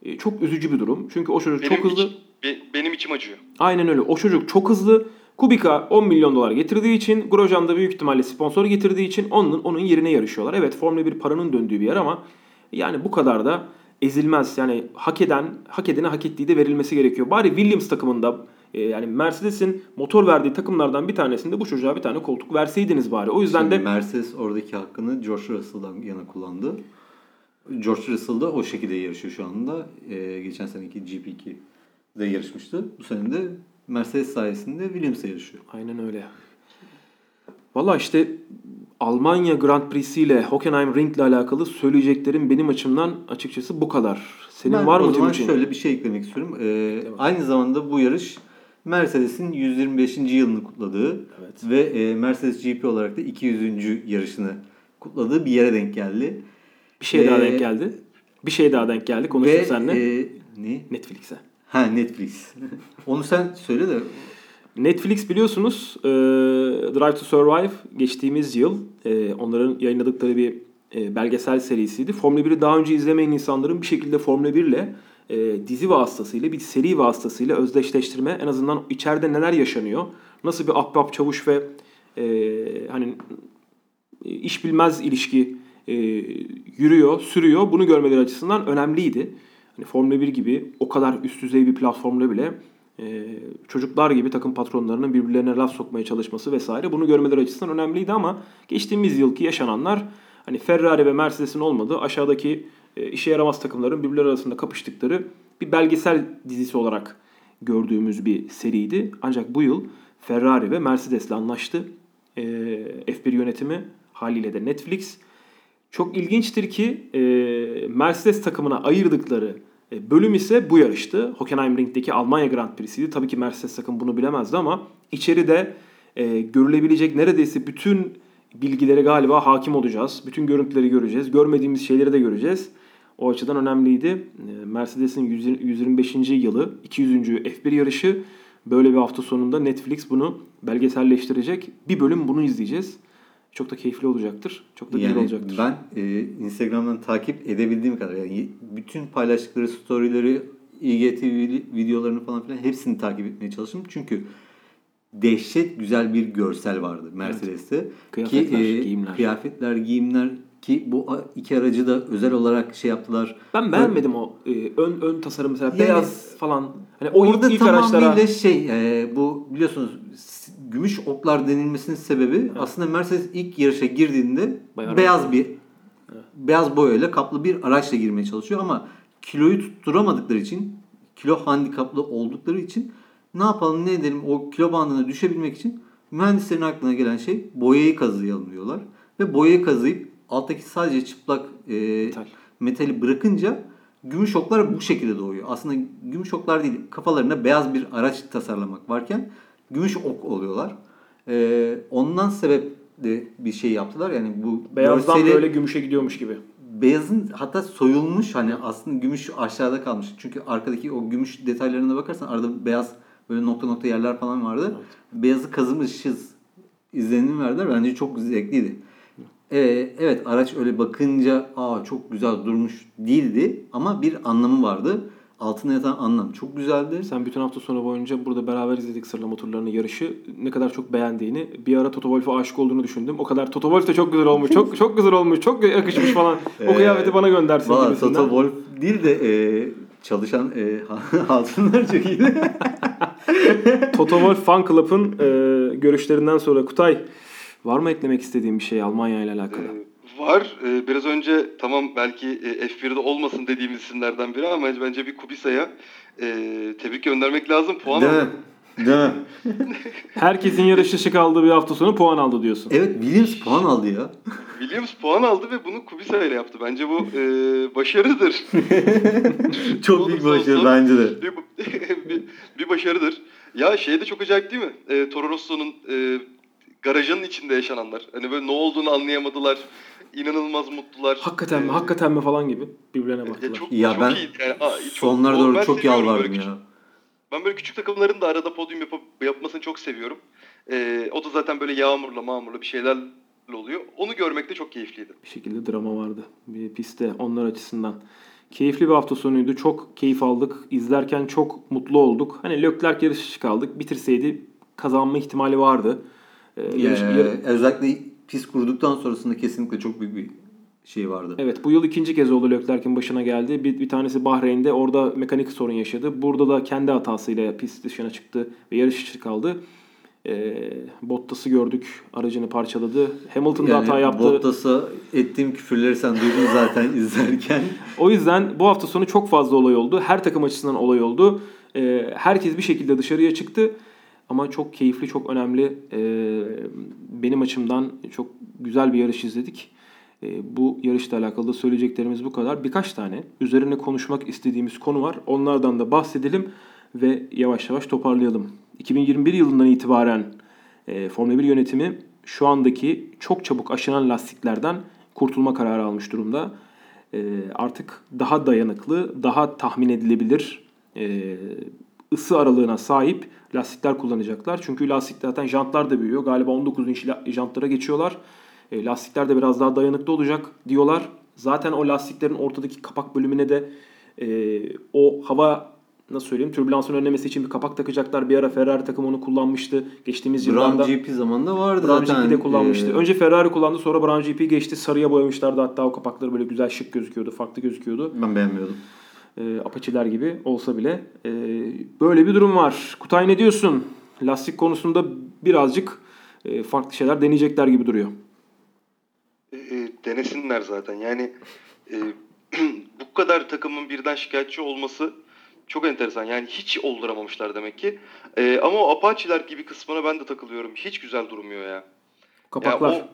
A: e, çok üzücü bir durum. Çünkü o çocuk
C: Benim,
A: çok hızlı.
C: iç- be- benim içim acıyor.
A: Aynen öyle. O çocuk çok hızlı. Kubica 10 milyon dolar getirdiği için, Grosjean da büyük ihtimalle sponsor getirdiği için onun onun yerine yarışıyorlar. Evet Formula 1 paranın döndüğü bir yer ama yani bu kadar da ezilmez. Yani hak eden, hak edene hak ettiği de verilmesi gerekiyor. Bari Williams takımında e, yani Mercedes'in motor verdiği takımlardan bir tanesinde bu çocuğa bir tane koltuk verseydiniz bari. O yüzden
B: Şimdi
A: de
B: Mercedes oradaki hakkını George Russell'dan yana kullandı. George Russell da o şekilde yarışıyor şu anda. Ee, geçen seneki GP2'de yarışmıştı. Bu sene de Mercedes sayesinde Williams'e yarışıyor.
A: Aynen öyle. Valla işte Almanya Grand Prix'si ile Hockenheim Ring ile alakalı söyleyeceklerim benim açımdan açıkçası bu kadar. Senin
B: ben
A: var mı
B: o zaman
A: Timuçin?
B: şöyle bir şey eklemek istiyorum. Ee,
A: Tamam.
B: aynı zamanda bu yarış Mercedes'in 125. yılını kutladığı
A: Evet.
B: ve e, Mercedes GP olarak da 200. yarışını kutladığı bir yere denk geldi.
A: Bir şey daha
B: Ee,
A: denk geldi. Bir şey daha denk geldi. Konuştuk
B: Ve
A: seninle.
B: e, ne?
A: Netflix'e.
B: Ha Netflix. Onu sen söyle de
A: Netflix biliyorsunuz e, Drive to Survive geçtiğimiz yıl e, onların yayınladıkları bir e, belgesel serisiydi. Formula 1'i daha önce izlemeyen insanların bir şekilde Formula 1 ile e, dizi vasıtasıyla bir seri vasıtasıyla özdeşleştirme en azından içeride neler yaşanıyor nasıl bir ahbap çavuş ve e, hani iş bilmez ilişki e, yürüyor sürüyor bunu görmeleri açısından önemliydi. Hani Formula 1 gibi o kadar üst düzey bir platformda bile e, çocuklar gibi takım patronlarının birbirlerine laf sokmaya çalışması vesaire bunu görmeleri açısından önemliydi ama geçtiğimiz yılki yaşananlar hani Ferrari ve Mercedes'in olmadığı aşağıdaki işe yaramaz takımların birbirleri arasında kapıştıkları bir belgesel dizisi olarak gördüğümüz bir seriydi. Ancak bu yıl Ferrari ve Mercedes'le anlaştı. E, F1 yönetimi haliyle de Netflix. Çok ilginçtir ki e, Mercedes takımına ayırdıkları e, bölüm ise bu yarıştı. Hockenheimring'deki Almanya Grand Prix'siydi. Tabii ki Mercedes takım bunu bilemezdi ama içeride e, görülebilecek neredeyse bütün bilgilere galiba hakim olacağız. Bütün görüntüleri göreceğiz. Görmediğimiz şeyleri de göreceğiz. O açıdan önemliydi. E, Mercedes'in 125. yılı 200. F1 yarışı böyle bir hafta sonunda Netflix bunu belgeselleştirecek. Bir bölüm bunu izleyeceğiz. Çok da keyifli olacaktır. Çok da
B: yani
A: güzel olacaktır.
B: Ben e, Instagram'dan takip edebildiğim kadar yani bütün paylaştıkları storyleri, IGTV videolarını falan filan hepsini takip etmeye çalıştım. Çünkü dehşet güzel bir görsel vardı Mercedes'te. Evet.
A: Kıyafetler,
B: ki,
A: e, giyimler.
B: Kıyafetler, giyimler ki bu iki aracı da özel olarak şey yaptılar.
A: Ben beğenmedim o e, ön ön tasarım mesela
B: Yani-
A: beyaz falan. Hani o
B: Orada
A: ilk,
B: tamamıyla
A: araçlara
B: şey e, bu biliyorsunuz gümüş oklar denilmesinin sebebi aslında Mercedes ilk yarışa girdiğinde
A: Bayağı
B: beyaz bir beyaz boyayla kaplı bir araçla girmeye çalışıyor ama kiloyu tutturamadıkları için kilo handikaplı oldukları için ne yapalım ne edelim o kilo bandına düşebilmek için mühendislerin aklına gelen şey boyayı kazıyalım diyorlar ve boyayı kazıyıp alttaki sadece çıplak e,
A: Metal.
B: metali bırakınca gümüş oklar bu şekilde doğuyor. Aslında gümüş oklar değil kafalarında beyaz bir araç tasarlamak varken gümüş ok oluyorlar. Ee, ondan sebep de bir şey yaptılar. Yani bu
A: beyazdan
B: görseli-
A: böyle gümüşe gidiyormuş gibi.
B: beyazın hatta soyulmuş hani aslında gümüş aşağıda kalmış. Çünkü arkadaki o gümüş detaylarına bakarsan arada beyaz böyle nokta nokta yerler falan vardı. Beyazı kazımışız izlenim verdiler. Bence çok zevkliydi. Ee, evet araç öyle bakınca aa çok güzel durmuş değildi ama bir anlamı vardı. Altına yatan anlam çok güzeldi.
A: Sen bütün hafta sonu boyunca burada beraber izledik sırlama turlarını yarışı. Ne kadar çok beğendiğini. Bir ara Toto Wolff'a aşık olduğunu düşündüm. O kadar Toto Wolff de çok güzel olmuş. Çok çok güzel olmuş. Çok yakışmış falan. O kıyafeti bana göndersin
B: Valla
A: gibisinden.
B: Toto Wolff değil de e, çalışan e, hatunlar çok iyiydi.
A: Toto Wolff Fan Club'ın e, görüşlerinden sonra Kutay var mı eklemek istediğin bir şey Almanya ile alakalı?
C: Ee, var. Ee, biraz önce tamam belki e, F1'de olmasın dediğimiz isimlerden biri ama bence bir Kubica'ya e, tebrik göndermek lazım. Puan
B: Değil
C: aldı.
B: mi? Değil mi?
A: Herkesin yarış dışı kaldığı bir hafta sonu puan aldı diyorsun.
B: Evet Williams puan aldı ya.
C: Williams puan aldı ve bunu Kubica ile yaptı. Bence bu e, başarıdır.
B: Çok büyük başarı bence de.
C: bir, bir, bir başarıdır. Ya şey de çok acayip değil mi? E, Toro Rosso'nun e, garajının içinde yaşananlar. Hani böyle ne olduğunu anlayamadılar. İnanılmaz mutlular.
A: Hakikaten mi?
C: E,
A: Hakikaten mi falan gibi birbirlerine
C: Ya
A: baktılar.
C: çok,
B: Ya
C: çok
B: ben
C: iyiydi yani. Çok-
B: Sonlara doğru
C: ben
B: çok yalvardım
C: küçük-
B: ya.
C: Ben böyle küçük takımların da arada podyum yapıp, yapmasını çok seviyorum. Ee, o da zaten böyle yağmurla mağmurla bir şeylerle oluyor. Onu görmek de çok keyifliydi.
A: bir şekilde drama vardı bir pistte onlar açısından. Keyifli bir hafta sonuydu. Çok keyif aldık. İzlerken çok mutlu olduk. Hani Leclerc yarışı kaldık. Bitirseydi kazanma ihtimali vardı. Ee, yarış-
B: Ee,
A: yar-
B: özellikle pis kurduktan sonrasında kesinlikle çok büyük bir şey vardı.
A: Evet bu yıl ikinci kez oldu Leclerc'in başına geldi. Bir, bir tanesi Bahreyn'de orada mekanik sorun yaşadı. Burada da kendi hatasıyla pist dışına çıktı ve yarış dışı kaldı. Ee, Bottas'ı gördük. Aracını parçaladı. Hamilton da hata yaptı.
B: Bottas'a ettiğim küfürleri sen duydun zaten izlerken.
A: O yüzden bu hafta sonu çok fazla olay oldu. Her takım açısından olay oldu. Ee, herkes bir şekilde dışarıya çıktı. Ama çok keyifli, çok önemli. Ee, benim açımdan çok güzel bir yarış izledik. Ee, bu yarışla alakalı da söyleyeceklerimiz bu kadar. Birkaç tane üzerine konuşmak istediğimiz konu var. Onlardan da bahsedelim ve yavaş yavaş toparlayalım. 2021 yılından itibaren e, Formula 1 yönetimi şu andaki çok çabuk aşınan lastiklerden kurtulma kararı almış durumda. E, artık daha dayanıklı, daha tahmin edilebilir e, ısı aralığına sahip lastikler kullanacaklar. Çünkü lastik zaten jantlar da büyüyor. Galiba 19 inç la- jantlara geçiyorlar. E, lastikler de biraz daha dayanıklı olacak diyorlar. Zaten o lastiklerin ortadaki kapak bölümüne de e, o hava nasıl söyleyeyim türbülansın önlemesi için bir kapak takacaklar. Bir ara Ferrari takımı onu kullanmıştı. Geçtiğimiz
B: Brown
A: yıllarda.
B: GP zamanında vardı
A: Brown
B: zaten.
A: GP'de kullanmıştı.
B: Ee,
A: Önce Ferrari kullandı sonra Brown GP geçti. Sarıya boyamışlardı hatta o kapakları böyle güzel şık gözüküyordu. Farklı gözüküyordu.
B: ben beğenmiyordum.
A: E, Apache'ler gibi olsa bile. E, böyle bir durum var. Kutay ne diyorsun? Lastik konusunda birazcık e, farklı şeyler deneyecekler gibi duruyor.
C: E, e, denesinler zaten. Yani e, bu kadar takımın birden şikayetçi olması çok enteresan. Yani hiç olduramamışlar demek ki. E, ama o Apache'ler gibi kısmına ben de takılıyorum. Hiç güzel durmuyor ya.
A: Kapaklar.
C: Ya o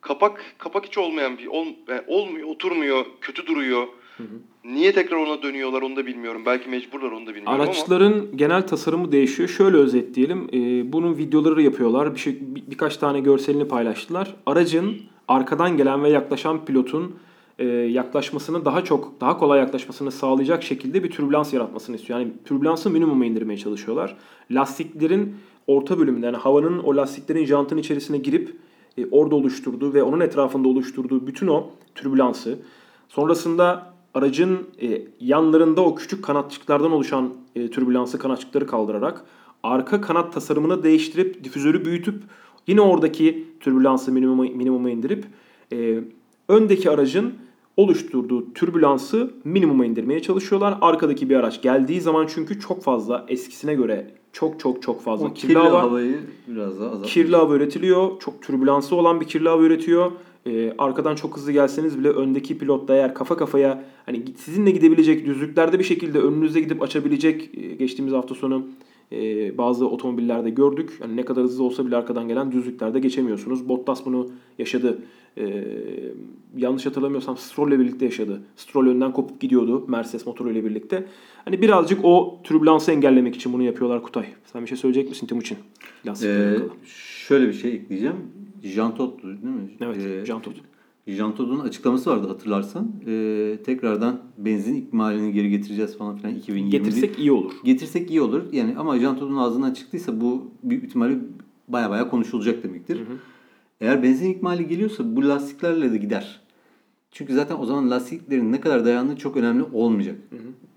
C: kapak kapak hiç olmayan bir ol, yani olmuyor, oturmuyor, kötü duruyor. Niye tekrar ona dönüyorlar onu da bilmiyorum. Belki mecburlar onu da bilmiyorum ama.
A: Araçların genel tasarımı değişiyor. Şöyle özetleyelim. Ee, bunun videoları yapıyorlar. Bir şey, bir- birkaç tane görselini paylaştılar. Aracın arkadan gelen ve yaklaşan pilotun e, yaklaşmasını daha çok, daha kolay yaklaşmasını sağlayacak şekilde bir türbülans yaratmasını istiyor. Yani türbülansı minimuma indirmeye çalışıyorlar. Lastiklerin orta bölümünde yani havanın o lastiklerin jantın içerisine girip e, orada oluşturduğu ve onun etrafında oluşturduğu bütün o türbülansı sonrasında aracın e, yanlarında o küçük kanatçıklardan oluşan e, türbülansı kanatçıkları kaldırarak arka kanat tasarımını değiştirip difüzörü büyütüp yine oradaki türbülansı minimuma, minimuma indirip e, öndeki aracın oluşturduğu türbülansı minimuma indirmeye çalışıyorlar. Arkadaki bir araç geldiği zaman çünkü çok fazla eskisine göre çok çok çok fazla
B: O
A: kirli,
B: kirli
A: hava
B: havayı biraz daha azaltmış.
A: kirli hava üretiliyor. Çok türbülansı olan bir kirli hava üretiyor. Ee, arkadan çok hızlı gelseniz bile öndeki pilot da eğer kafa kafaya hani sizinle gidebilecek düzlüklerde bir şekilde önünüzde gidip açabilecek e, geçtiğimiz hafta sonu e, bazı otomobillerde gördük. Yani ne kadar hızlı olsa bile arkadan gelen düzlüklerde geçemiyorsunuz. Bottas bunu yaşadı. Ee, yanlış hatırlamıyorsam Stroll ile birlikte yaşadı. Stroll önden kopup gidiyordu Mercedes motoruyla birlikte. Hani birazcık o türbülansı engellemek için bunu yapıyorlar Kutay. Sen bir şey söyleyecek misin Timuçin? Lastikle
B: Ee, şöyle bir şey ekleyeceğim. Jantot değil mi?
A: Evet,
B: Ee,
A: Jean Todt.
B: Jean Todt'un açıklaması vardı hatırlarsan. Ee, tekrardan benzin ikmalini geri getireceğiz falan filan 2020.
A: Getirsek iyi olur.
B: Getirsek iyi olur. Yani ama Jean Todt'un ağzından çıktıysa bu büyük ihtimalle baya baya konuşulacak demektir. Eğer benzin ikmali geliyorsa bu lastiklerle de gider. Çünkü zaten o zaman lastiklerin ne kadar dayandığı çok önemli olmayacak.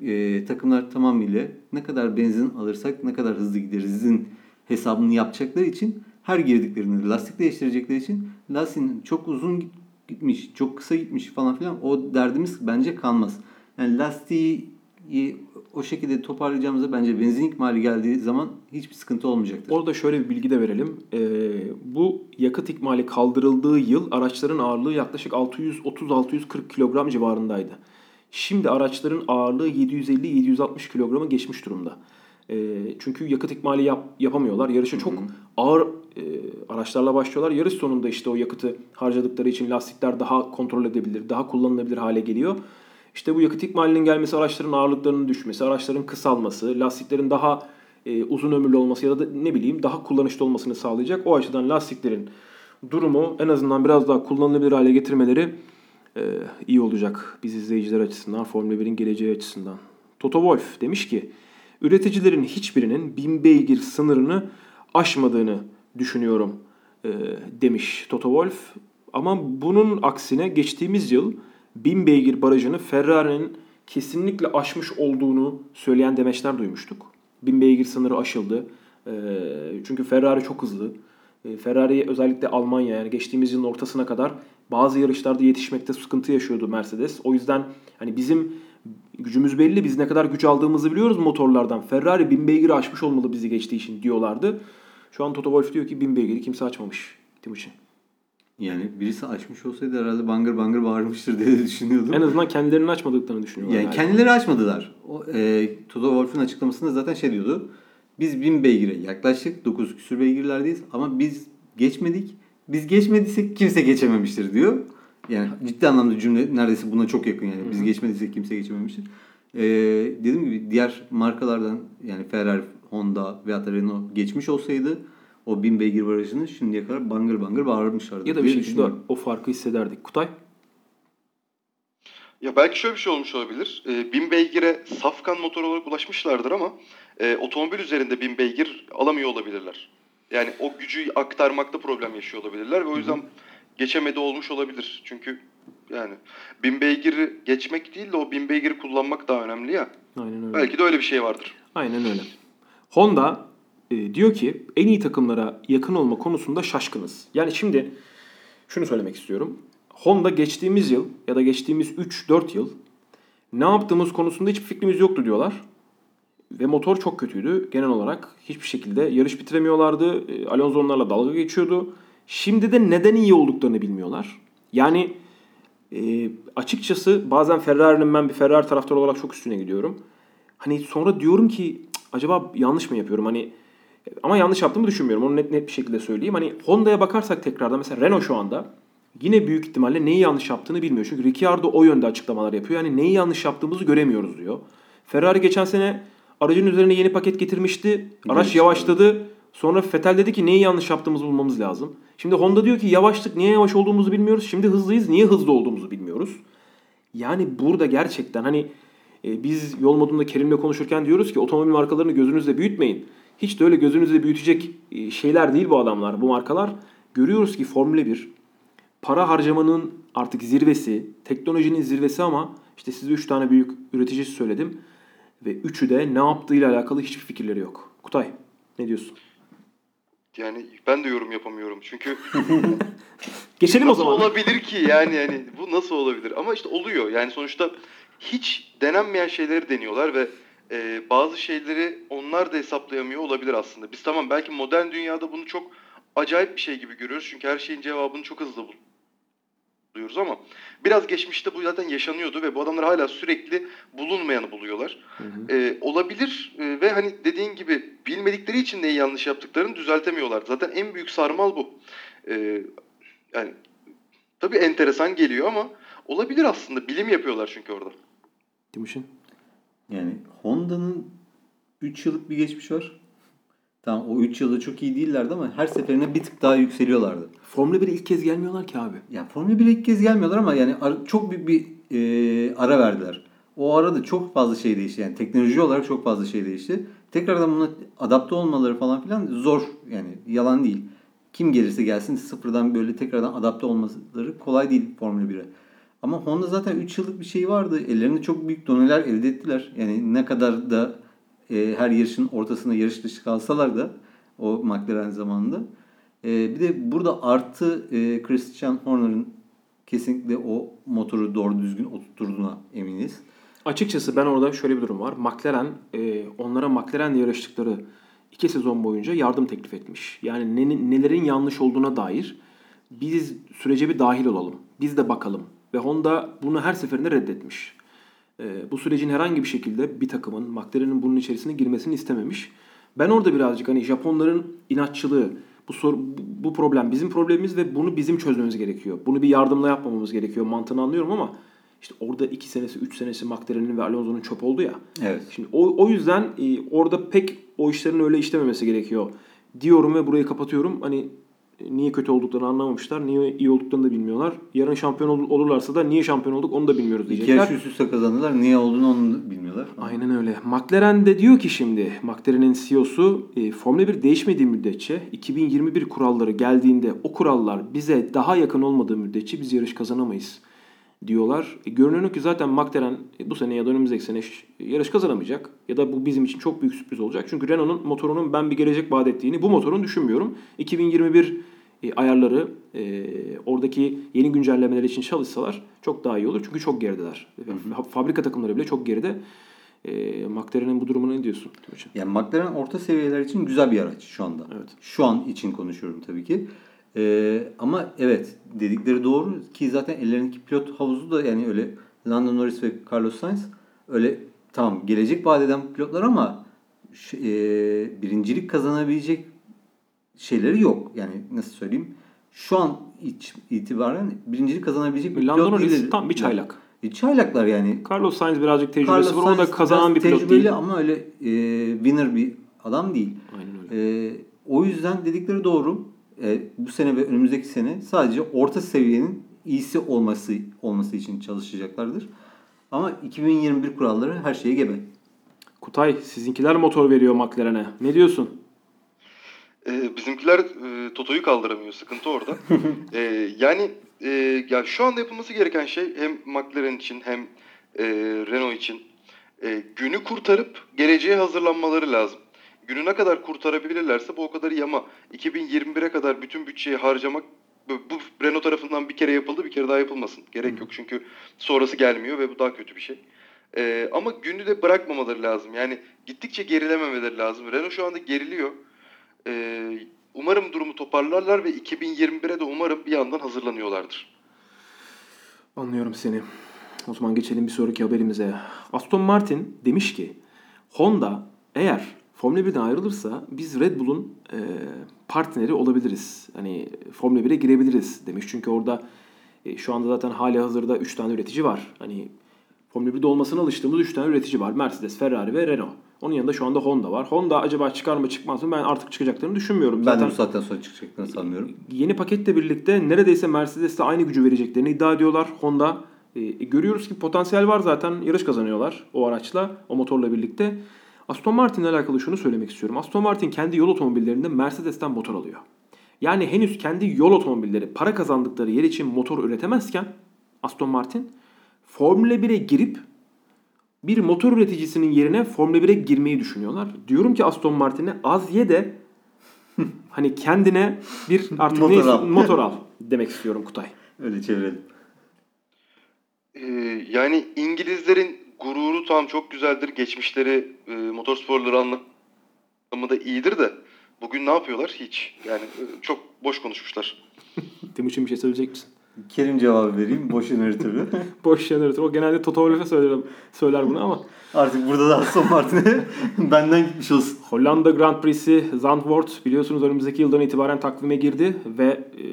B: Ee, takımlar tamamıyla ne kadar benzin alırsak ne kadar hızlı giderizin hesabını yapacakları için her girdiklerinde lastik değiştirecekleri için lastiğin çok uzun gitmiş, çok kısa gitmiş falan filan o derdimiz bence kalmaz. Yani lastiği o şekilde toparlayacağımızda bence benzin ikmali geldiği zaman hiçbir sıkıntı olmayacaktır.
A: Orada şöyle bir bilgi de verelim. Ee, bu yakıt ikmali kaldırıldığı yıl araçların ağırlığı yaklaşık 630-640 kilogram civarındaydı. Şimdi araçların ağırlığı 750-760 kilogramı geçmiş durumda. Ee, çünkü yakıt ikmali yap, yapamıyorlar. Yarışa çok ağır e, araçlarla başlıyorlar. Yarış sonunda işte o yakıtı harcadıkları için lastikler daha kontrol edebilir, daha kullanılabilir hale geliyor. İşte bu yakıt ikmalinin gelmesi araçların ağırlıklarının düşmesi, araçların kısalması, lastiklerin daha e, uzun ömürlü olması ya da ne bileyim daha kullanışlı olmasını sağlayacak. O açıdan lastiklerin durumu en azından biraz daha kullanılabilir hale getirmeleri e, iyi olacak biz izleyiciler açısından, Formula 1'in geleceği açısından. Toto Wolff demiş ki, üreticilerin hiçbirinin 1000 beygir sınırını aşmadığını düşünüyorum e, demiş Toto Wolff. Ama bunun aksine geçtiğimiz yıl 1000 beygir barajını Ferrari'nin kesinlikle aşmış olduğunu söyleyen demeçler duymuştuk. 1000 beygir sınırı aşıldı. E, çünkü Ferrari çok hızlı. E, Ferrari özellikle Almanya yani geçtiğimiz yılın ortasına kadar bazı yarışlarda yetişmekte sıkıntı yaşıyordu Mercedes. O yüzden hani bizim gücümüz belli. Biz ne kadar güç aldığımızı biliyoruz motorlardan. Ferrari 1000 beygiri aşmış olmalı bizi geçtiği için diyorlardı. Şu an Toto Wolff diyor ki 1000 beygiri kimse açmamış Timuçin.
B: Yani birisi açmış olsaydı herhalde bangır bangır bağırmıştır diye düşünüyordum.
A: En azından kendilerini açmadıklarını düşünüyorlar.
B: Yani
A: galiba.
B: kendileri açmadılar. O, e, Toto Wolff'un açıklamasında zaten şey diyordu. Biz 1000 beygire yaklaştık. 9 küsür beygirlerdeyiz ama biz geçmedik. Biz geçmediysek kimse geçememiştir diyor. Yani ciddi anlamda cümle neredeyse buna çok yakın yani. Biz geçmediysek kimse geçememiştir. E, dediğim gibi diğer markalardan yani Ferrari, Honda veya da Renault geçmiş olsaydı o 1000 beygir barajını şimdiye kadar bangır bangır bağırmışlardı.
A: Ya da bir
B: diye
A: şekilde o farkı hissederdik. Kutay?
C: Ya belki şöyle bir şey olmuş olabilir. E, 1000 beygire safkan motor olarak ulaşmışlardır ama e, otomobil üzerinde 1000 beygir alamıyor olabilirler. Yani o gücü aktarmakta problem yaşıyor olabilirler ve o yüzden geçemedi olmuş olabilir. Çünkü yani 1000 beygiri geçmek değil de o 1000 beygiri kullanmak daha önemli ya.
A: Aynen öyle.
C: Belki de öyle bir şey vardır.
A: Aynen öyle. Honda e, diyor ki en iyi takımlara yakın olma konusunda şaşkınız. Yani şimdi şunu söylemek istiyorum. Honda geçtiğimiz yıl ya da geçtiğimiz 3-4 yıl ne yaptığımız konusunda hiçbir fikrimiz yoktu diyorlar. Ve motor çok kötüydü genel olarak. Hiçbir şekilde yarış bitiremiyorlardı. E, Alonso onlarla dalga geçiyordu. Şimdi de neden iyi olduklarını bilmiyorlar. Yani e, açıkçası bazen Ferrari'nin ben bir Ferrari taraftarı olarak çok üstüne gidiyorum. Hani sonra diyorum ki "Cık, acaba yanlış mı yapıyorum? Hani ama yanlış yaptığımı düşünmüyorum. Onu net net bir şekilde söyleyeyim. Hani Honda'ya bakarsak tekrardan mesela Renault şu anda yine büyük ihtimalle neyi yanlış yaptığını bilmiyor. Çünkü Ricciardo o yönde açıklamalar yapıyor. Yani neyi yanlış yaptığımızı göremiyoruz diyor. Ferrari geçen sene aracın üzerine yeni paket getirmişti. Araç
B: Gelişti.
A: yavaşladı. Sonra Vettel dedi ki neyi yanlış yaptığımızı bulmamız lazım. Şimdi Honda diyor ki yavaştık niye yavaş olduğumuzu bilmiyoruz. Şimdi hızlıyız niye hızlı olduğumuzu bilmiyoruz. Yani burada gerçekten hani e, biz yol modunda Kerim'le konuşurken diyoruz ki otomobil markalarını gözünüzde büyütmeyin. Hiç de öyle gözünüzde büyütecek e, şeyler değil bu adamlar, bu markalar. Görüyoruz ki Formula 1 para harcamanın artık zirvesi, teknolojinin zirvesi ama işte size 3 tane büyük üreticisi söyledim. Ve üçü de ne yaptığıyla alakalı hiçbir fikirleri yok. Kutay ne diyorsun?
C: Yani ben de yorum yapamıyorum. Çünkü
A: Geçelim o
C: nasıl
A: zaman.
C: olabilir ki yani yani bu nasıl olabilir? Ama işte oluyor. Yani sonuçta hiç denenmeyen şeyleri deniyorlar ve e, bazı şeyleri onlar da hesaplayamıyor olabilir aslında. Biz tamam belki modern dünyada bunu çok acayip bir şey gibi görüyoruz. Çünkü her şeyin cevabını çok hızlı buluyoruz ama biraz geçmişte bu zaten yaşanıyordu ve bu adamlar hala sürekli bulunmayanı buluyorlar. E, olabilir e, ve hani dediğin gibi bilmedikleri için neyi yanlış yaptıklarını düzeltemiyorlar. Zaten en büyük sarmal bu. E, yani tabii enteresan geliyor ama olabilir aslında. Bilim yapıyorlar çünkü orada.
A: Timuçin.
B: Yani Honda'nın 3 yıllık bir geçmiş var. Tamam o 3 yılda çok iyi değillerdi ama her seferinde bir tık daha yükseliyorlardı.
A: Formula 1'e ilk kez gelmiyorlar ki abi.
B: Yani Formula 1'e ilk kez gelmiyorlar ama yani çok büyük bir e, ara verdiler. O arada çok fazla şey değişti. Yani teknoloji olarak çok fazla şey değişti. Tekrardan buna adapte olmaları falan filan zor. Yani yalan değil. Kim gelirse gelsin sıfırdan böyle tekrardan adapte olmaları kolay değil Formula 1'e. Ama Honda zaten 3 yıllık bir şey vardı. Ellerinde çok büyük doneler elde ettiler. Yani ne kadar da e, her yarışın ortasında yarış dışı kalsalar da o McLaren zamanında. E, bir de burada artı e, Christian Horner'ın kesinlikle o motoru doğru düzgün oturtturduğuna eminiz.
A: Açıkçası ben orada şöyle bir durum var. McLaren e, onlara McLaren'le yarıştıkları iki sezon boyunca yardım teklif etmiş. Yani ne- nelerin yanlış olduğuna dair biz sürece bir dahil olalım. Biz de bakalım. Ve Honda bunu her seferinde reddetmiş. E, bu sürecin herhangi bir şekilde bir takımın McLaren'in bunun içerisine girmesini istememiş. Ben orada birazcık hani Japonların inatçılığı, bu, soru, bu- problem bizim problemimiz ve bunu bizim çözmemiz gerekiyor. Bunu bir yardımla yapmamamız gerekiyor mantığını anlıyorum ama işte orada 2 senesi, 3 senesi McLaren'in ve Alonso'nun çöp oldu ya.
B: Evet.
A: Şimdi o, o yüzden e, orada pek o işlerin öyle işlememesi gerekiyor diyorum ve burayı kapatıyorum. Hani niye kötü olduklarını anlamamışlar, niye iyi olduklarını da bilmiyorlar. Yarın şampiyon ol- olurlarsa da niye şampiyon olduk onu da bilmiyoruz
B: İki
A: diyecekler.
B: yarış üst üste kazandılar. Niye olduğunu onu bilmiyorlar.
A: Aynen öyle. McLaren de diyor ki şimdi McLaren'in CEO'su e, Formula 1 değişmediği müddetçe 2021 kuralları geldiğinde o kurallar bize daha yakın olmadığı müddetçe biz yarış kazanamayız diyorlar. E, görünüyor ki zaten McLaren e, bu sene ya da önümüzdeki sene yarış kazanamayacak. Ya da bu bizim için çok büyük sürpriz olacak. Çünkü Renault'un motorunun ben bir gelecek vaat ettiğini bu motorun düşünmüyorum. 2021 e, ayarları e, oradaki yeni güncellemeler için çalışsalar çok daha iyi olur. Çünkü çok gerideler. Fa- Fabrika takımları bile çok geride. E, McLaren'in bu durumuna ne diyorsun?
B: Yani McLaren orta seviyeler için güzel bir araç şu anda.
A: Evet.
B: Şu an için konuşuyorum tabii ki. Ee, ama evet dedikleri doğru ki zaten ellerindeki pilot havuzu da yani öyle Lando Norris ve Carlos Sainz öyle tamam gelecek vaat eden pilotlar ama ş- e, birincilik kazanabilecek şeyleri yok. Yani nasıl söyleyeyim? Şu an iç, itibaren birincilik kazanabilecek bir
A: Lando
B: pilot
A: Norris tam bir çaylak.
B: E, çaylaklar yani.
A: Carlos Sainz birazcık tecrübesi
B: Carlos
A: var. O da
B: Sainz
A: kazanan bir pilot değil.
B: ama öyle e, winner bir adam değil.
A: Aynen öyle.
B: Ee, o yüzden dedikleri doğru. Ee, bu sene ve önümüzdeki sene sadece orta seviyenin iyisi olması olması için çalışacaklardır. Ama 2021 kuralları her şeye gebe.
A: Kutay sizinkiler motor veriyor McLaren'e. Ne diyorsun?
C: Ee, bizimkiler e, Toto'yu kaldıramıyor. Sıkıntı orada. Ee, yani e, ya şu anda yapılması gereken şey hem McLaren için hem e, Renault için e, günü kurtarıp geleceğe hazırlanmaları lazım. Günü ne kadar kurtarabilirlerse bu o kadar iyi ama 2021'e kadar bütün bütçeyi harcamak bu, Renault tarafından bir kere yapıldı bir kere daha yapılmasın. Gerek yok çünkü sonrası gelmiyor ve bu daha kötü bir şey. Ee, ama günü de bırakmamaları lazım. Yani gittikçe gerilememeleri lazım. Renault şu anda geriliyor. Ee, umarım durumu toparlarlar ve 2021'e de umarım bir yandan hazırlanıyorlardır.
A: Anlıyorum seni. O zaman geçelim bir sonraki haberimize. Aston Martin demiş ki Honda eğer Formula 1'den ayrılırsa biz Red Bull'un e, partneri olabiliriz. Hani Formula 1'e girebiliriz demiş. Çünkü orada e, şu anda zaten hali hazırda 3 tane üretici var. Hani Formula 1'de olmasına alıştığımız 3 tane üretici var. Mercedes, Ferrari ve Renault. Onun yanında şu anda Honda var. Honda acaba çıkar mı çıkmaz mı ben artık çıkacaklarını düşünmüyorum.
B: Ben
A: Zaten
B: de bu saatten sonra çıkacaklarını sanmıyorum.
A: yeni paketle birlikte neredeyse Mercedes'te aynı gücü vereceklerini iddia ediyorlar. Honda e, görüyoruz ki potansiyel var zaten. Yarış kazanıyorlar o araçla, o motorla birlikte. Aston Martin ile alakalı şunu söylemek istiyorum. Aston Martin kendi yol otomobillerinde Mercedes'ten motor alıyor. Yani henüz kendi yol otomobilleri para kazandıkları yer için motor üretemezken Aston Martin Formula 1'e girip bir motor üreticisinin yerine Formula 1'e girmeyi düşünüyorlar. Diyorum ki Aston Martin'e az ye de hani kendine bir artık
B: Motor
A: neyse,
B: al.
A: motor al demek istiyorum Kutay.
B: Öyle çevirelim.
C: Ee, yani İngilizlerin gururu tam çok güzeldir. Geçmişleri e, motorsporları anlamında iyidir de bugün ne yapıyorlar? Hiç. Yani e, çok boş konuşmuşlar.
A: Timuçin bir şey söyleyecek misin?
B: Kerim cevabı vereyim. Boş jeneratörü.
A: Boş jeneratör. O genelde Toto Wolff'e söyler, söyler bunu ama
B: Artık burada da Aston Martin'e benden gitmiş olsun.
A: Hollanda Grand Prix'si Zandvoort biliyorsunuz önümüzdeki yıldan itibaren takvime girdi ve e,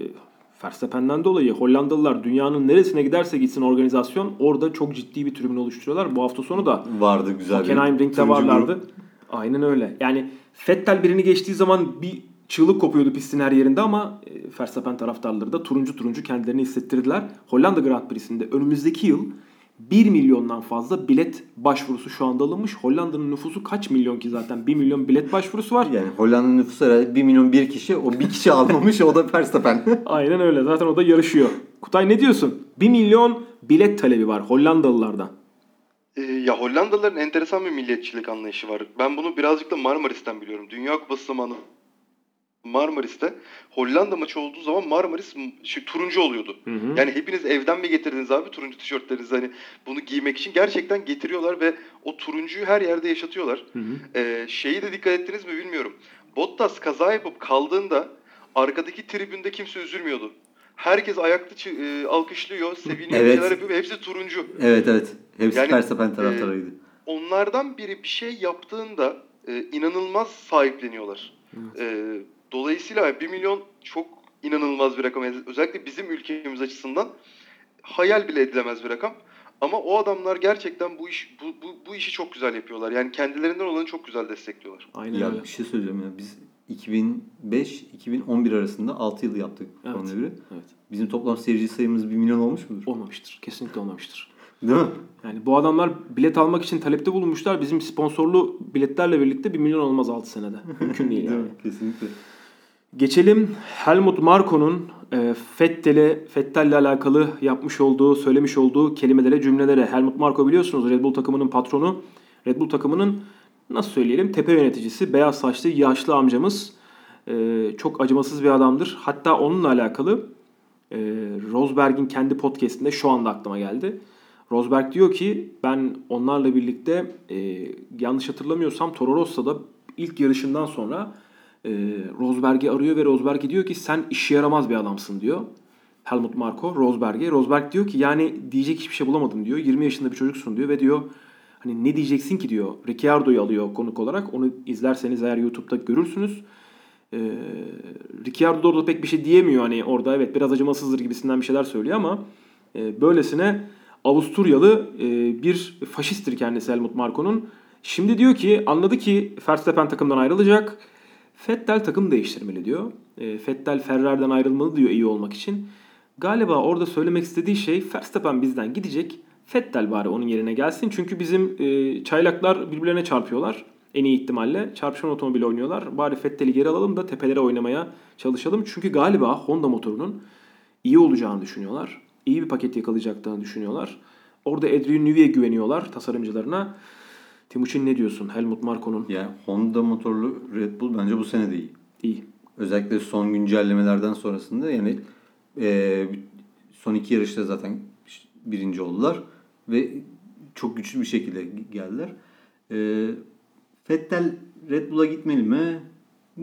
A: Verstappen'den dolayı Hollandalılar dünyanın neresine giderse gitsin organizasyon orada çok ciddi bir tribün oluşturuyorlar. Bu hafta sonu da
B: Vardı güzel bir
A: Hockenheimring'de varlardı.
B: grup.
A: Aynen öyle. Yani Vettel birini geçtiği zaman bir çığlık kopuyordu pistin her yerinde ama e, Verstappen taraftarları da turuncu turuncu kendilerini hissettirdiler. Hollanda Grand Prix'sinde önümüzdeki yıl 1 milyondan fazla bilet başvurusu şu anda alınmış. Hollanda'nın nüfusu kaç milyon ki zaten? 1 milyon bilet başvurusu var.
B: Yani Hollanda'nın nüfusu herhalde 1 milyon bir kişi. O bir kişi almamış o da Verstappen.
A: Aynen öyle. Zaten o da yarışıyor. Kutay ne diyorsun? 1 milyon bilet talebi var Hollandalılardan.
C: Ee, ya Hollandalıların enteresan bir milliyetçilik anlayışı var. Ben bunu birazcık da Marmaris'ten biliyorum. Dünya Kupası zamanı Marmaris'te Hollanda maçı olduğu zaman Marmaris şey, turuncu oluyordu.
A: Hı hı.
C: Yani hepiniz evden mi getirdiniz abi turuncu tişörtlerinizi hani bunu giymek için gerçekten getiriyorlar ve o turuncuyu her yerde yaşatıyorlar.
A: Hı hı.
C: Ee, şeyi de dikkat ettiniz mi bilmiyorum. Bottas kaza yapıp kaldığında arkadaki tribünde kimse üzülmüyordu. Herkes ayakta e, alkışlıyor, seviniyor,
B: Evet.
C: şeyler yapıyor ve hepsi turuncu.
B: evet evet. Hepsi
C: Yani,
B: Verstappen taraftarıydı.
C: Onlardan biri bir şey yaptığında e, inanılmaz sahipleniyorlar. E, dolayısıyla 1 milyon çok inanılmaz bir rakam. Özellikle bizim ülkemiz açısından hayal bile edilemez bir rakam. Ama o adamlar gerçekten bu iş bu, bu, bu işi çok güzel yapıyorlar. Yani kendilerinden olanı çok güzel destekliyorlar.
A: Aynen
B: Ya
A: öyle.
B: bir şey söyleyeceğim ya. Biz 2005-2011 arasında 6 yıl yaptık
A: Evet.
B: Formula 1'i.
A: Evet.
B: Bizim toplam seyirci sayımız 1 milyon olmuş mudur?
A: Olmamıştır. Kesinlikle olmamıştır.
B: Değil mi?
A: Yani bu adamlar bilet almak için talepte bulunmuşlar. Bizim sponsorlu biletlerle birlikte 1 milyon olmaz 6 senede. Mümkün değil
B: Değil
A: yani.
B: mi? Kesinlikle.
A: Geçelim Helmut Marko'nun e, Fettel'e Fettel'le alakalı yapmış olduğu, söylemiş olduğu kelimelere, cümlelere. Helmut Marko biliyorsunuz Red Bull takımının patronu. Red Bull takımının nasıl söyleyelim tepe yöneticisi, beyaz saçlı, yaşlı amcamız. E, çok acımasız bir adamdır. Hatta onunla alakalı e, Rosberg'in kendi podcastinde şu anda aklıma geldi. Rosberg diyor ki ben onlarla birlikte yanlış hatırlamıyorsam Toro Rosso'da ilk yarışından sonra e, Rosberg'i arıyor ve Rosberg'e diyor ki sen işe yaramaz bir adamsın diyor. Helmut Marko Rosberg'e. Rosberg diyor ki yani diyecek hiçbir şey bulamadım diyor. 20 yaşında bir çocuksun diyor ve diyor hani ne diyeceksin ki diyor. Ricciardo'yu alıyor konuk olarak. Onu izlerseniz eğer YouTube'da görürsünüz. Ee, Ricciardo da orada pek bir şey diyemiyor. Hani orada evet biraz acımasızdır gibisinden bir şeyler söylüyor ama e, böylesine Avusturyalı e, bir faşisttir kendisi Helmut Marko'nun. Şimdi diyor ki anladı ki Verstappen takımdan ayrılacak. Vettel takım değiştirmeli diyor. E, Vettel Ferrari'den ayrılmalı diyor iyi olmak için. Galiba orada söylemek istediği şey Verstappen bizden gidecek. Fettel bari onun yerine gelsin. Çünkü bizim e, çaylaklar birbirlerine çarpıyorlar. En iyi ihtimalle çarpışan otomobil oynuyorlar. Bari Fettel'i geri alalım da tepelere oynamaya çalışalım. Çünkü galiba Honda motorunun iyi olacağını düşünüyorlar. İyi bir paket yakalayacaklarını düşünüyorlar. Orada Adrian Newey'e güveniyorlar tasarımcılarına. Timuçin ne diyorsun? Helmut Marko'nun
B: Yani Honda motorlu Red Bull bence bu sene de iyi.
A: iyi.
B: Özellikle son güncellemelerden sonrasında yani e, son iki yarışta zaten birinci oldular ve çok güçlü bir şekilde geldiler. E, Vettel Red Bull'a gitmeli mi?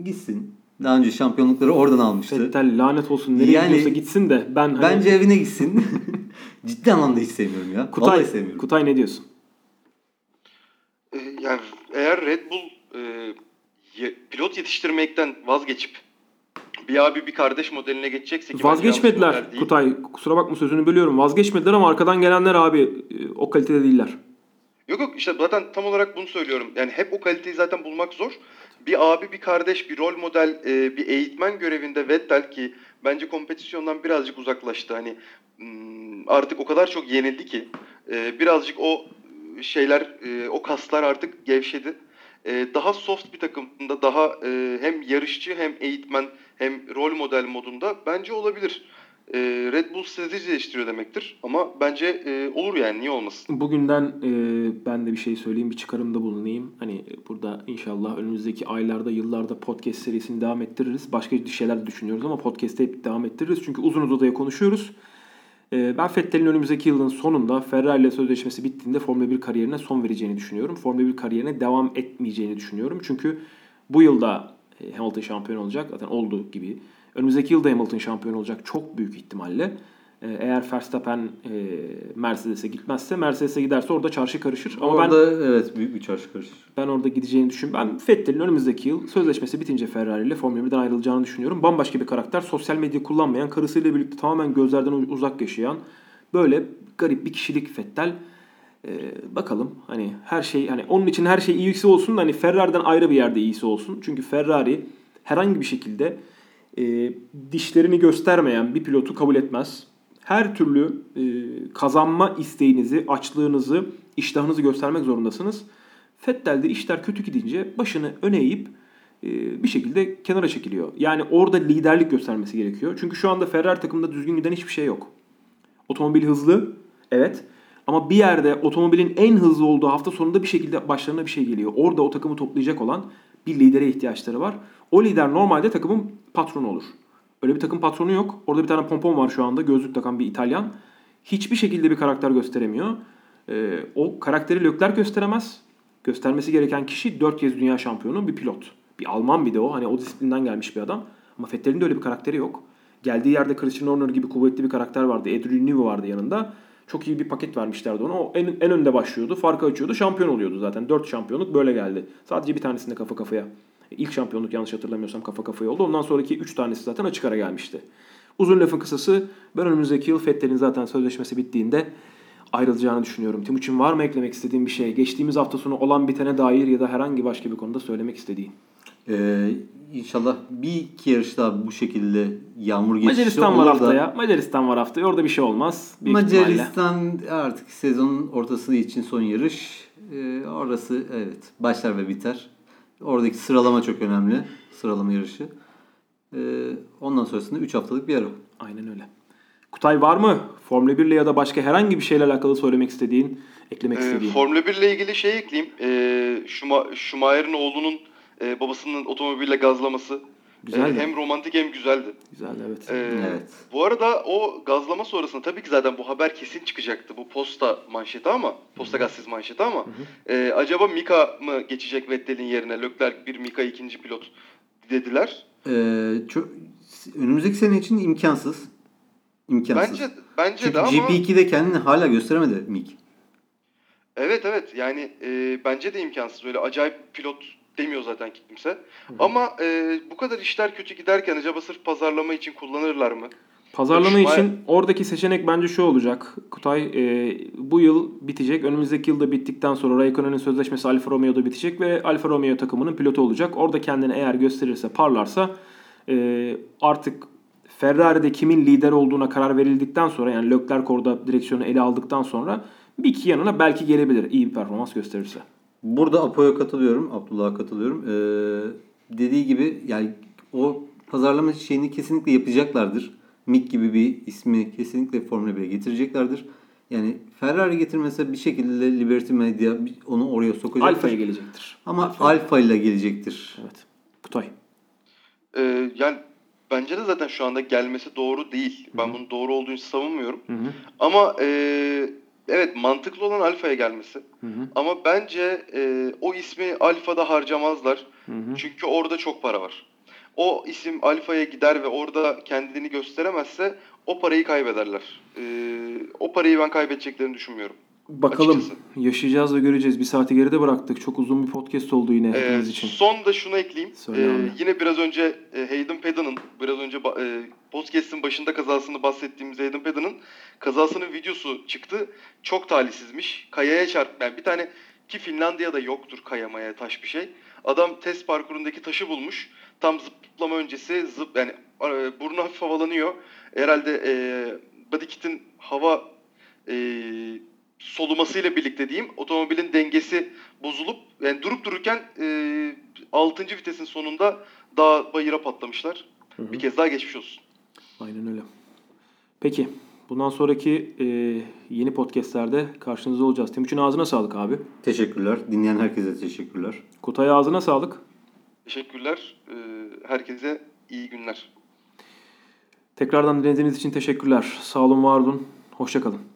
B: Gitsin. Daha önce şampiyonlukları oradan almıştı.
A: Fettel lanet olsun nereye
B: Yani-
A: gidiyorsa gitsin de ben hani
B: Bence evine gitsin. Ciddi anlamda hiç sevmiyorum ya.
A: Kutay,
B: Vallahi sevmiyorum.
A: Kutay ne diyorsun?
C: Yani eğer Red Bull e, pilot yetiştirmekten vazgeçip bir abi bir kardeş modeline geçecekse ki
A: Vazgeçmediler. Kutay. Kusura bakma sözünü bölüyorum. Vazgeçmediler ama arkadan gelenler abi e, o kalitede değiller.
C: Yok yok işte zaten tam olarak bunu söylüyorum. Yani hep o kaliteyi zaten bulmak zor. Bir abi, bir kardeş, bir rol model, e, bir eğitmen görevinde Vettel ki bence kompetisyondan birazcık uzaklaştı. Hani hmm, artık o kadar çok yenildi ki e, birazcık o şeyler, e, o kaslar artık gevşedi. E, daha soft bir takımda, daha e, hem yarışçı hem eğitmen hem rol model modunda bence olabilir. E, Red Bull strateji değiştiriyor demektir. Ama bence e, olur yani niye olmasın?
A: Bugünden e, ben de bir şey söyleyeyim, bir çıkarımda bulunayım. Hani burada inşallah önümüzdeki aylarda, yıllarda podcast serisini devam ettiririz. Başka şeyler düşünüyoruz ama podcast'te hep devam ettiririz. Çünkü uzun uzadaya konuşuyoruz. E, ben Vettel'in önümüzdeki yılın sonunda Ferrari ile sözleşmesi bittiğinde Formula 1 kariyerine son vereceğini düşünüyorum. Formula 1 kariyerine devam etmeyeceğini düşünüyorum. Çünkü bu yılda e, Hamilton şampiyon olacak. Zaten olduğu gibi. Önümüzdeki yılda Hamilton şampiyon olacak çok büyük ihtimalle. E, Eğer Verstappen e, Mercedes'e gitmezse, Mercedes'e giderse orada çarşı karışır. Ama ben
B: Orada evet büyük bir çarşı karışır.
A: ben orada gideceğini düşünüyorum. Ben Vettel'in önümüzdeki yıl sözleşmesi bitince Ferrari ile Formula 1'den ayrılacağını düşünüyorum. Bambaşka bir karakter. Sosyal medya kullanmayan, karısıyla birlikte tamamen gözlerden uzak yaşayan böyle garip bir kişilik Vettel. Ee, bakalım hani her şey hani onun için her şey iyisi olsun da hani Ferrari'den ayrı bir yerde iyisi olsun. Çünkü Ferrari herhangi bir şekilde e, dişlerini göstermeyen bir pilotu kabul etmez. Her türlü e, kazanma isteğinizi, açlığınızı, iştahınızı göstermek zorundasınız. Vettel de işler kötü gidince başını öne eğip e, bir şekilde kenara çekiliyor. Yani orada liderlik göstermesi gerekiyor. Çünkü şu anda Ferrari takımında düzgün giden hiçbir şey yok. Otomobil hızlı, evet. Ama bir yerde otomobilin en hızlı olduğu hafta sonunda bir şekilde başlarına bir şey geliyor. Orada o takımı toplayacak olan bir lidere ihtiyaçları var. O lider normalde takımın patronu olur. Öyle bir takım patronu yok. Orada bir tane pompon var şu anda. Gözlük takan bir İtalyan. Hiçbir şekilde bir karakter gösteremiyor. Ee, o karakteri Leclerc gösteremez. Göstermesi gereken kişi 4 kez dünya şampiyonu bir pilot. Bir Alman bir de o. Hani o disiplinden gelmiş bir adam. Ama Vettel'in de öyle bir karakteri yok. Geldiği yerde Christian Horner gibi kuvvetli bir karakter vardı. Adrian Newey vardı yanında. Çok iyi bir paket vermişlerdi ona. O en, en önde başlıyordu. Farkı açıyordu. Şampiyon oluyordu zaten. 4 şampiyonluk böyle geldi. Sadece bir tanesinde kafa kafaya. İlk şampiyonluk yanlış hatırlamıyorsam kafa kafaya oldu. Ondan sonraki 3 tanesi zaten açık ara gelmişti. Uzun lafın kısası ben önümüzdeki yıl Vettel'in zaten sözleşmesi bittiğinde ayrılacağını düşünüyorum. Timuçin var mı eklemek istediğin bir şey? Geçtiğimiz hafta sonu olan bitene dair ya da herhangi başka bir konuda söylemek istediğin.
B: Ee, inşallah bir iki yarış daha bu şekilde yağmur geçişi
A: Macaristan var
B: olur da-
A: haftaya. Macaristan var haftaya. Orada bir şey olmaz. Büyük ihtimalle.
B: Macaristan artık sezonun ortası için son yarış. Ee, orası evet başlar ve biter. Oradaki sıralama çok önemli. Sıralama yarışı. Ee, ondan sonrasında 3 haftalık bir ara.
A: Aynen öyle. Kutay var mı? Formula 1 ile ya da başka herhangi bir şeyle alakalı söylemek istediğin, eklemek
C: Ee,
A: istediğin.
C: Formula 1 ile ilgili şey ekleyeyim. Ee, Schuma- Schumacher'in oğlunun e, babasının otomobille gazlaması.
A: Güzeldi.
C: Ee, hem romantik hem güzeldi.
A: Güzel evet.
C: Ee,
B: Evet.
C: Bu arada o gazlama sonrasında tabii ki zaten bu haber kesin çıkacaktı. Bu posta manşeti ama, posta gazetesi manşeti ama e, acaba Mika mı geçecek Vettel'in yerine? Leclerc bir Mika ikinci pilot dediler.
B: Ee, çok, önümüzdeki sene için imkansız. İmkansız.
C: Bence bence
B: Çünkü
C: de ama
B: GP2'de kendini hala gösteremedi Mick.
C: evet evet yani e, bence de imkansız. Öyle acayip pilot demiyor zaten kimse. Ama e, bu kadar işler kötü giderken acaba sırf pazarlama için kullanırlar mı?
A: Pazarlama
C: Schumacher-
A: için oradaki seçenek bence şu olacak. Kutay e, bu yıl bitecek. Önümüzdeki yılda bittikten sonra Raikkonen'in sözleşmesi Alfa Romeo'da bitecek ve Alfa Romeo takımının pilotu olacak. Orada kendini eğer gösterirse, parlarsa e, artık Ferrari'de kimin lider olduğuna karar verildikten sonra yani Leclerc orada direksiyonu ele aldıktan sonra Bir iki yanına belki gelebilir iyi bir performans gösterirse.
B: Burada Apo'ya katılıyorum. Abdullah'a katılıyorum. Ee, dediği gibi yani o pazarlama şeyini kesinlikle yapacaklardır. Mick gibi bir ismi kesinlikle Formula 1'e getireceklerdir. Yani Ferrari getirmese bir şekilde Liberty Media onu oraya sokacaktır.
A: Alfa'ya gelecektir.
B: Ama
A: Alfa.
B: Alfa ile gelecektir.
A: Evet. Kutay.
C: Ee, yani bence de zaten şu anda gelmesi doğru değil. Ben bunun doğru olduğunu savunmuyorum.
A: Hı hı.
C: Ama e, evet mantıklı olan Alfa'ya gelmesi.
A: Hı hı.
C: Ama bence e, o ismi Alfa'da harcamazlar.
A: Hı hı.
C: Çünkü orada çok para var. O isim Alfa'ya gider ve orada kendini gösteremezse o parayı kaybederler. E, o parayı ben kaybedeceklerini düşünmüyorum.
A: Bakalım.
C: Açıkçası.
A: Yaşayacağız ve göreceğiz. Bir saati geride bıraktık. Çok uzun bir podcast oldu yine
C: Ee,
A: hepimiz için.
C: son da şunu ekleyeyim.
A: Söyle
C: Ee,
A: abi.
C: yine biraz önce e, Hayden Paddon'ın, biraz önce e, podcast'in başında kazasını bahsettiğimiz Hayden Paddon'ın kazasının videosu çıktı. Çok talihsizmiş. Kayaya çarp. Yani bir tane ki Finlandiya'da yoktur kayamaya taş bir şey. Adam test parkurundaki taşı bulmuş. Tam zıplama öncesi zıp yani e, burnu hafif havalanıyor. Herhalde e, body kit'in hava e, solumasıyla birlikte diyeyim otomobilin dengesi bozulup yani durup dururken e, 6. vitesin sonunda dağ bayıra patlamışlar.
A: Hı hı.
C: Bir kez daha geçmiş olsun.
A: Aynen öyle. Peki. Bundan sonraki e, yeni podcastlerde karşınızda olacağız. Timuçin ağzına sağlık abi.
B: Teşekkürler. Dinleyen herkese teşekkürler.
A: Kutay ağzına sağlık.
C: Teşekkürler. E, herkese iyi günler.
A: Tekrardan dinlediğiniz için teşekkürler. Sağ olun, var olun. Hoşçakalın.